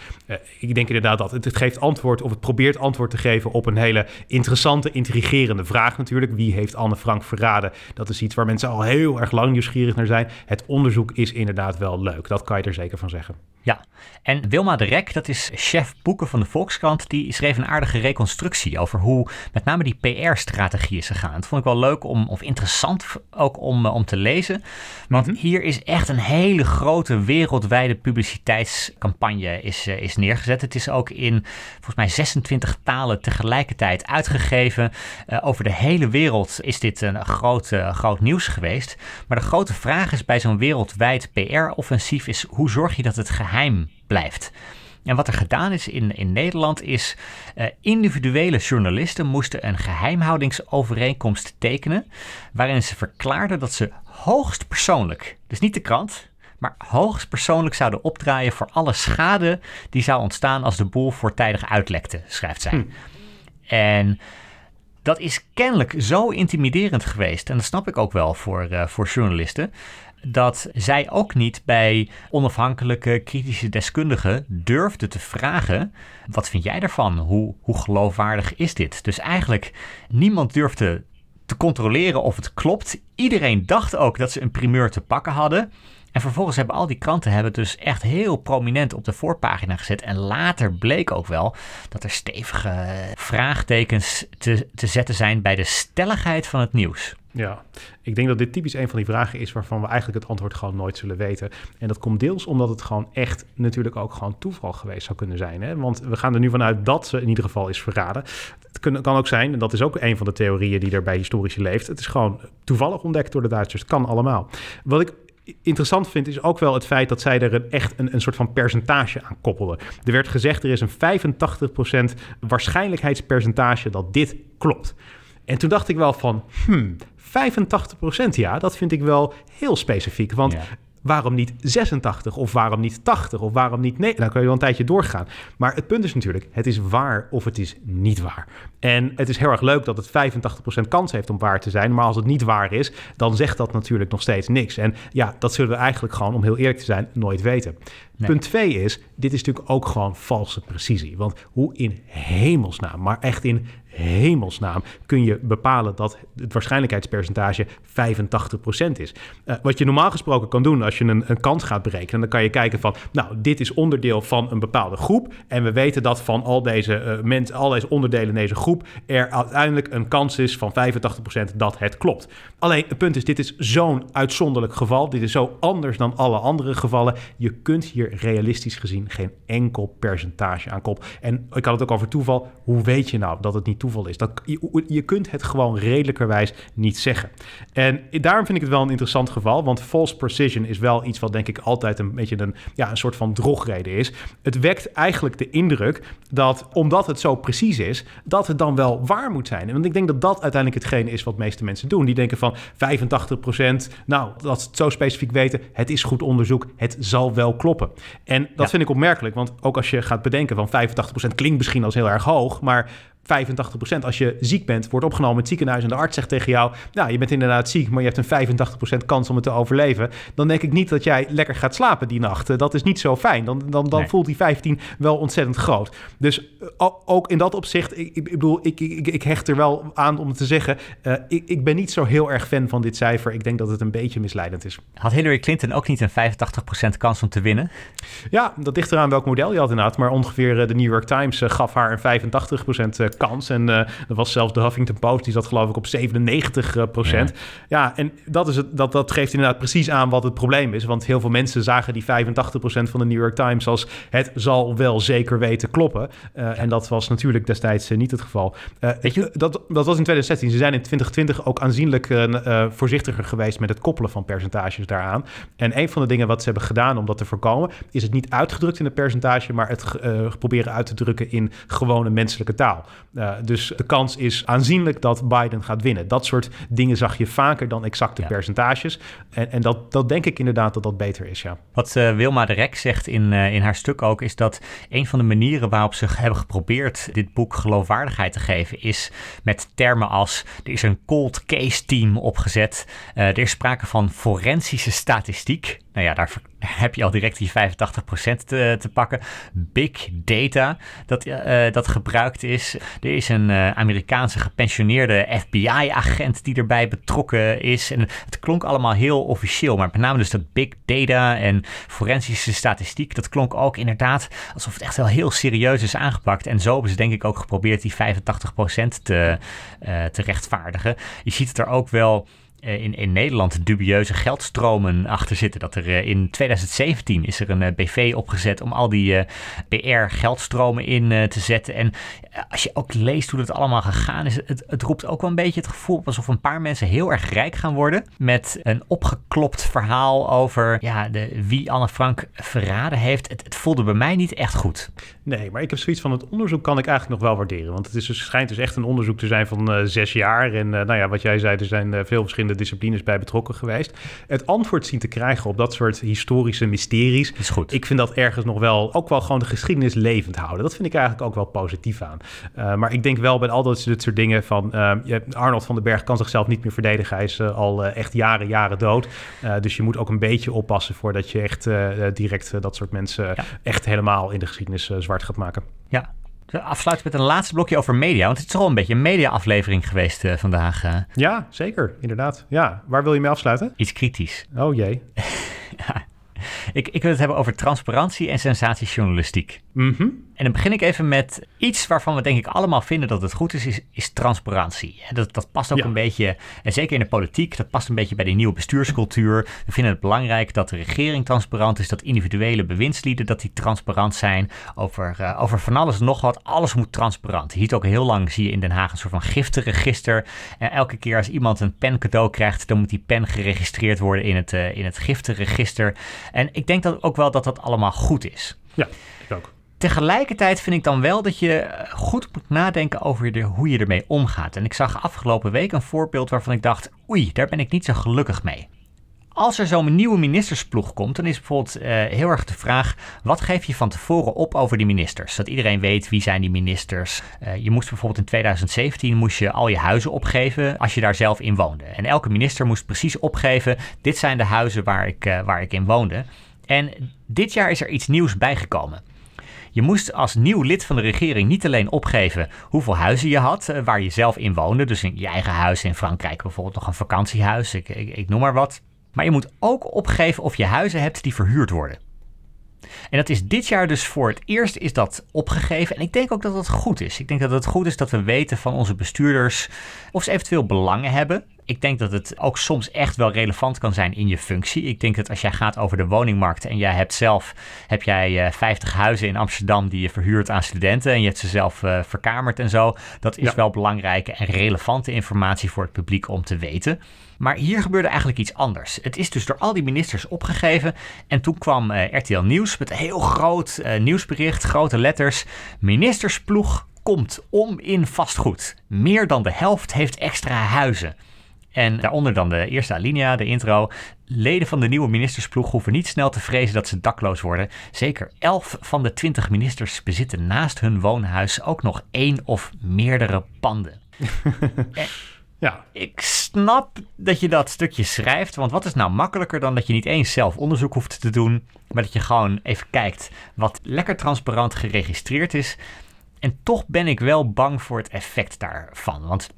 ik denk inderdaad dat het, het, geeft antwoord, of het probeert antwoord te geven op een hele interessante, intrigerende vraag natuurlijk. Wie heeft Anne Frank verraden? Dat is iets waar mensen al heel erg lang nieuwsgierig naar zijn. Het onderzoek is inderdaad wel leuk, dat kan je er zeker van zeggen. Ja, en Wilma de Rek, dat is chef boeken van de Volkskrant, die schreef een aardige reconstructie over hoe met name die PR-strategie is gegaan. Dat vond ik wel leuk om, of interessant ook om, eh, om te lezen. Want mhm. hier is echt een hele grote wereldwijde publiciteitscampagne is, eh, is neergezet. Het is ook in volgens mij 26 talen tegelijkertijd uitgegeven. Uh, over de hele wereld is dit een groot, groot nieuws geweest. Maar de grote vraag is bij zo'n wereldwijd PR-offensief is hoe zorg je dat het geheim blijft. En wat er gedaan is in, in Nederland is, uh, individuele journalisten moesten een geheimhoudingsovereenkomst tekenen, waarin ze verklaarden dat ze hoogst persoonlijk, dus niet de krant, maar hoogst persoonlijk zouden opdraaien voor alle schade die zou ontstaan als de boel voortijdig uitlekte, schrijft zij. Hm. En dat is kennelijk zo intimiderend geweest, en dat snap ik ook wel voor, uh, voor journalisten, dat zij ook niet bij onafhankelijke kritische deskundigen durfde te vragen: wat vind jij daarvan? Hoe, hoe geloofwaardig is dit? Dus eigenlijk niemand durfde te controleren of het klopt. Iedereen dacht ook dat ze een primeur te pakken hadden. En vervolgens hebben al die kranten hebben dus echt heel prominent op de voorpagina gezet. En later bleek ook wel dat er stevige vraagtekens te, te zetten zijn bij de stelligheid van het nieuws. Ja, ik denk dat dit typisch een van die vragen is waarvan we eigenlijk het antwoord gewoon nooit zullen weten. En dat komt deels omdat het gewoon echt natuurlijk ook gewoon toeval geweest zou kunnen zijn. Hè? Want we gaan er nu vanuit dat ze in ieder geval is verraden. Het kan ook zijn, en dat is ook een van de theorieën die er bij historici leeft. Het is gewoon toevallig ontdekt door de Duitsers. Het kan allemaal. Wat ik interessant vind, is ook wel het feit dat zij er een, echt een, soort van percentage aan koppelden. Er werd gezegd, er is een 85% waarschijnlijkheidspercentage dat dit klopt. En toen dacht ik wel van, hmm, 85% ja, dat vind ik wel heel specifiek. Want waarom niet 86 of waarom niet 80 of waarom niet nee? Dan kun je wel een tijdje doorgaan. Maar het punt is natuurlijk, het is waar of het is niet waar. En het is heel erg leuk dat het 85% kans heeft om waar te zijn. Maar als het niet waar is, dan zegt dat natuurlijk nog steeds niks. En ja, dat zullen we eigenlijk gewoon, om heel eerlijk te zijn, nooit weten. Punt 2 is, dit is natuurlijk ook gewoon valse precisie. Want hoe in hemelsnaam, maar echt in hemelsnaam kun je bepalen dat het waarschijnlijkheidspercentage 85% is. Uh, wat je normaal gesproken kan doen als je een, een kans gaat berekenen, dan kan je kijken van, nou, dit is onderdeel van een bepaalde groep en we weten dat van al deze uh, mensen, al deze onderdelen in deze groep, er uiteindelijk een kans is van 85% dat het klopt. Alleen het punt is, dit is zo'n uitzonderlijk geval, dit is zo anders dan alle andere gevallen. Je kunt hier realistisch gezien geen enkel percentage aan kop. En ik had het ook over toeval. Hoe weet je nou dat het niet toeval is. Dat, je, je kunt het gewoon redelijkerwijs niet zeggen. En daarom vind ik het wel een interessant geval, want false precision is wel iets wat denk ik altijd een beetje een, ja, een soort van drogreden is. Het wekt eigenlijk de indruk dat omdat het zo precies is, dat het dan wel waar moet zijn. Want ik denk dat dat uiteindelijk hetgene is wat de meeste mensen doen. Die denken van 85%, nou, dat ze het zo specifiek weten, het is goed onderzoek, het zal wel kloppen. En dat vind ik opmerkelijk, want ook als je gaat bedenken van 85% klinkt misschien als heel erg hoog, maar 85% als je ziek bent, wordt opgenomen in het ziekenhuis en de arts zegt tegen jou, nou, je bent inderdaad ziek, maar je hebt een 85% kans om het te overleven, dan denk ik niet dat jij lekker gaat slapen die nacht. Dat is niet zo fijn. Dan, dan, dan voelt die 15 wel ontzettend groot. Dus eh, ook in dat opzicht, ik, ik bedoel, ik, ik, ik, hecht er wel aan om te zeggen, uh, ik, ik ben niet zo heel erg fan van dit cijfer. Ik denk dat het een beetje misleidend is. Had Hillary Clinton ook niet een 85% kans om te winnen? Ja, dat ligt eraan welk model je had inderdaad, maar ongeveer eh, de New York Times gaf haar een 85% kans. En uh, er was zelfs de Huffington Post, die zat geloof ik op 97 procent. Ja. ja, en dat, is het, dat, dat geeft inderdaad precies aan wat het probleem is. Want heel veel mensen zagen die 85 procent van de New York Times als het zal wel zeker weten kloppen. En dat was natuurlijk destijds niet het geval. Weet je, dat, dat was in 2016. Ze zijn in 2020 ook aanzienlijk voorzichtiger geweest met het koppelen van percentages daaraan. En een van de dingen wat ze hebben gedaan om dat te voorkomen, is het niet uitgedrukt in een percentage, maar het uh, proberen uit te drukken in gewone menselijke taal. Uh, dus de kans is aanzienlijk dat Biden gaat winnen. Dat soort dingen zag je vaker dan exacte percentages. En, en dat, dat denk ik inderdaad dat dat beter is, ja. Wat uh, Wilma de Rek zegt in, in haar stuk ook, is dat een van de manieren waarop ze hebben geprobeerd dit boek geloofwaardigheid te geven, is met termen als er is een cold case team opgezet, er is sprake van forensische statistiek. Nou ja, daar heb je al direct die 85% te, te pakken. Big data dat, uh, dat gebruikt is. Er is een uh, Amerikaanse gepensioneerde FBI-agent die erbij betrokken is. En het klonk allemaal heel officieel, maar met name dus dat big data en forensische statistiek, dat klonk ook inderdaad alsof het echt wel heel serieus is aangepakt. En zo hebben ze denk ik ook geprobeerd die 85% te, te rechtvaardigen. Je ziet het er ook wel eh, in, in Nederland dubieuze geldstromen achter zitten. Dat er uh, in 2017 is er een uh, BV opgezet om al die PR-geldstromen in te zetten. En als je ook leest hoe dat allemaal gegaan is, het, het roept ook wel een beetje het gevoel alsof een paar mensen heel erg rijk gaan worden. Met een opgeklopt verhaal over ja, de, wie Anne Frank verraden heeft. Het, het voelde bij mij niet echt goed. Nee, maar ik heb zoiets van het onderzoek kan ik eigenlijk nog wel waarderen. Want het is dus, schijnt dus echt een onderzoek te zijn van zes jaar. En nou ja, wat jij zei, er zijn veel verschillende disciplines bij betrokken geweest. Het antwoord zien te krijgen op dat soort historische mysteries. Is goed. Ik vind dat ergens nog wel, ook wel gewoon de geschiedenis levend houden. Dat vind ik eigenlijk ook wel positief aan. Uh, maar ik denk wel bij al dat, dit soort dingen van... Uh, Arnold van den Berg kan zichzelf niet meer verdedigen. Hij is uh, al echt jaren, jaren dood. dus je moet ook een beetje oppassen voordat je echt direct dat soort mensen... Ja. echt helemaal in de geschiedenis zwart gaat maken. Ja, afsluiten met een laatste blokje over media. Want het is toch wel een beetje een media-aflevering geweest uh, vandaag. Uh. Ja, zeker. Inderdaad. Ja, waar wil je mee afsluiten? Iets kritisch. Oh jee. ja. ik, ik wil het hebben over transparantie en sensatiejournalistiek. Mm en dan begin ik even met iets waarvan we denk ik allemaal vinden dat het goed is, is, is transparantie. Dat, dat past ook een beetje, en zeker in de politiek, dat past een beetje bij die nieuwe bestuurscultuur. We vinden het belangrijk dat de regering transparant is, dat individuele bewindslieden dat die transparant zijn. Over, uh, over van alles en nog wat, alles moet transparant. Je ziet ook heel lang, zie je in Den Haag een soort van giftenregister. En elke keer als iemand een pen cadeau krijgt, dan moet die pen geregistreerd worden in het, uh, in het giftenregister. En ik denk dat ook wel dat dat allemaal goed is. Ja, ik ook. Tegelijkertijd vind ik dan wel dat je eh, goed moet nadenken over hoe je ermee omgaat. En ik zag afgelopen week een voorbeeld waarvan ik dacht: oei, daar ben ik niet zo gelukkig mee. Als er zo'n nieuwe ministersploeg komt, dan is bijvoorbeeld uh, heel erg de vraag: wat geef je van tevoren op over die ministers? Dat iedereen weet wie zijn die ministers. Uh, je moest bijvoorbeeld in 2017 moest je al je huizen opgeven als je daar zelf in woonde. En elke minister moest precies opgeven: dit zijn de huizen waar ik, waar ik in woonde. En dit jaar is er iets nieuws bijgekomen. Je moest als nieuw lid van de regering niet alleen opgeven hoeveel huizen je had, eh, waar je zelf in woonde. Dus in je eigen huis in Frankrijk bijvoorbeeld nog een vakantiehuis, ik, ik, ik noem maar wat. Maar je moet ook opgeven of je huizen hebt die verhuurd worden. En dat is dit jaar dus voor het eerst is dat opgegeven. En ik denk ook dat dat goed is. Ik denk dat het goed is dat we weten van onze bestuurders of ze eventueel belangen hebben. Ik denk dat het ook soms echt wel relevant kan zijn in je functie. Ik denk dat als jij gaat over de woningmarkt en jij hebt zelf heb jij, uh, 50 huizen in Amsterdam die je verhuurt aan studenten en je hebt ze zelf uh, verkamerd en zo. Dat is ja. wel belangrijke en relevante informatie voor het publiek om te weten. Maar hier gebeurde eigenlijk iets anders. Het is dus door al die ministers opgegeven. En toen kwam uh, RTL Nieuws met een heel groot uh, nieuwsbericht, grote letters. Ministersploeg komt om in vastgoed. Meer dan de helft heeft extra huizen. En daaronder dan de eerste alinea, de intro. Leden van de nieuwe ministersploeg hoeven niet snel te vrezen dat ze dakloos worden. Zeker 11 van de 20 ministers bezitten naast hun woonhuis ook nog één of meerdere panden. en, ja. Ik snap dat je dat stukje schrijft, want wat is nou makkelijker dan dat je niet eens zelf onderzoek hoeft te doen, maar dat je gewoon even kijkt wat lekker transparant geregistreerd is. En toch ben ik wel bang voor het effect daarvan. Want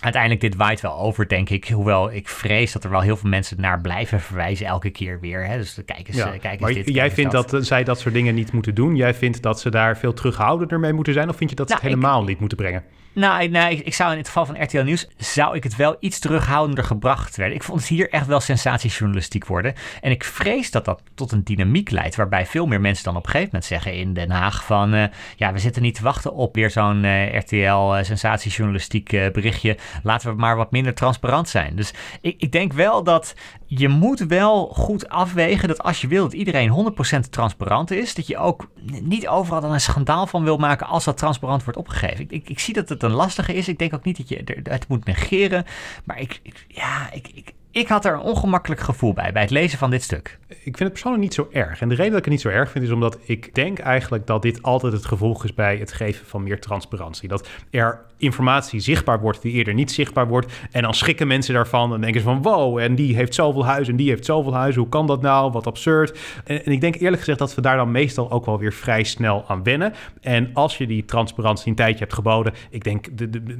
uiteindelijk dit waait wel over, denk ik. Hoewel ik vrees dat er wel heel veel mensen naar blijven verwijzen elke keer weer. Hè? Dus kijk eens, ja, kijk eens maar dit. Jij vindt dat. dat. zij dat soort dingen niet moeten doen? Jij vindt dat ze daar veel terughoudender mee moeten zijn? Of vind je dat ze nou, het helemaal ik, niet moeten brengen? Nou, ik, ik, zou in het geval van RTL Nieuws, zou ik het wel iets terughoudender gebracht werden. Ik vond het hier echt wel sensatiejournalistiek worden. En ik vrees dat dat tot een dynamiek leidt, waarbij veel meer mensen dan op een gegeven moment zeggen in Den Haag van, uh, ja, we zitten niet te wachten op weer zo'n uh, RTL uh, sensatiejournalistiek berichtje. Laten we maar wat minder transparant zijn. Dus ik, ik denk wel dat je moet wel goed afwegen dat als je wil dat iedereen 100% transparant is, dat je ook niet overal dan een schandaal van wil maken als dat transparant wordt opgegeven. Ik, ik, zie dat het een lastige is. Ik denk ook niet dat je het moet negeren. Maar ik, ja, ik, ik had er een ongemakkelijk gevoel bij, bij het lezen van dit stuk. Ik vind het persoonlijk niet zo erg. En de reden dat ik het niet zo erg vind, is omdat ik denk eigenlijk dat dit altijd het gevolg is bij het geven van meer transparantie. Dat er informatie zichtbaar wordt die eerder niet zichtbaar wordt. En dan schrikken mensen daarvan en denken ze van wow, en die heeft zoveel huizen en die heeft zoveel huizen. Hoe kan dat nou? Wat absurd. En, en, ik denk eerlijk gezegd dat we daar dan meestal ook wel weer vrij snel aan wennen. En als je die transparantie een tijdje hebt geboden, ik denk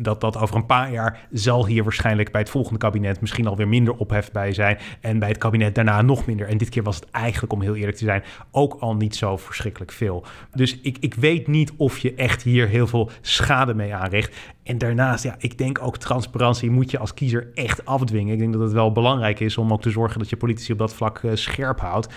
dat dat over een paar jaar zal hier waarschijnlijk bij het volgende kabinet misschien alweer minder ophef bij zijn. En bij het kabinet daarna nog minder. En dit keer was het eigenlijk, om heel eerlijk te zijn, ook al niet zo verschrikkelijk veel. Dus ik, ik weet niet of je echt hier heel veel schade mee aanricht. En daarnaast, ja, ik denk ook transparantie moet je als kiezer echt afdwingen. Ik denk dat het wel belangrijk is om ook te zorgen dat je politici op dat vlak uh, scherp houdt.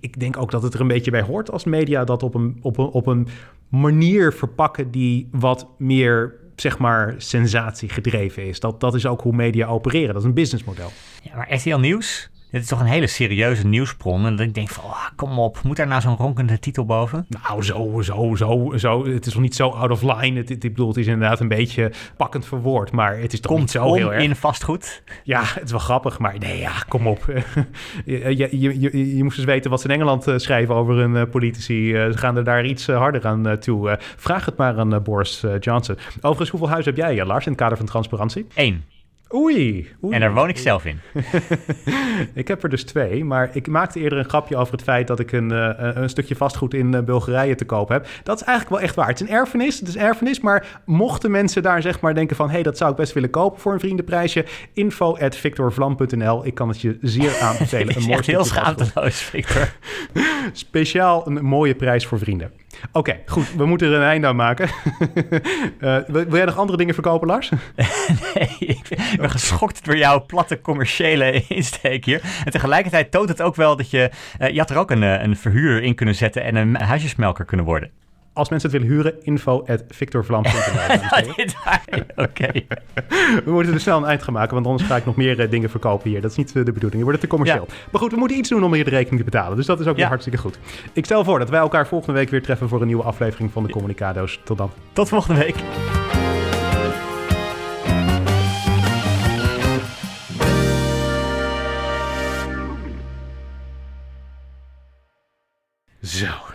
Ik denk ook dat het er een beetje bij hoort als media dat op een, op een, op een manier verpakken die wat meer zeg maar sensatie gedreven is. Dat, dat is ook hoe media opereren. Dat is een businessmodel. Ja, maar RTL Nieuws dit is toch een hele serieuze nieuwsbron. En ik denk van, oh, kom op, moet daar nou zo'n ronkende titel boven? Nou, zo, zo, zo, zo. Het is nog niet zo out of line. Het, het, ik bedoel, het is inderdaad een beetje pakkend verwoord. Maar het is toch niet zo heel erg... in vastgoed? Ja, het is wel grappig. Maar nee, ja, kom op. je, je, je, je, moest eens weten wat ze in Engeland uh, schrijven over hun uh, politici. Uh, ze gaan er daar iets harder aan toe. vraag het maar aan Boris Johnson. Overigens, hoeveel huizen heb jij, Lars, in het kader van transparantie? Eén. Oei, oei, En daar woon ik zelf in. ik heb er dus twee, maar ik maakte eerder een grapje over het feit dat ik een, uh, een stukje vastgoed in uh, Bulgarije te koop heb. Dat is eigenlijk wel echt waar. Het is een erfenis, het is erfenis, maar mochten mensen daar zeg maar denken van... hé, hey, dat zou ik best willen kopen voor een vriendenprijsje, info at victorvlam.nl. Ik kan het je zeer aanbevelen. Een mooi heel schaamteloos, Victor. Speciaal een mooie prijs voor vrienden. Oké, goed. We moeten er een einde aan maken. uh, wil jij nog andere dingen verkopen, Lars? nee, ik ben geschokt door jouw platte commerciële insteek hier. En tegelijkertijd toont het ook wel dat je... Uh, je had er ook een, eh, een verhuurder in kunnen zetten en een huisjesmelker kunnen worden. Als mensen het willen huren, info at victorvlam.nl. Oké. We moeten er snel een eind gaan maken, want anders ga ik nog meer uh, dingen verkopen hier. Dat is niet uh, de bedoeling. Je wordt het te commercieel. Ja. Maar goed, we moeten iets doen om hier de rekening te betalen. Dus dat is ook ja. weer hartstikke goed. Ik stel voor dat wij elkaar volgende week weer treffen voor een nieuwe aflevering van de Communicado's. Tot dan. Tot volgende week. Zo.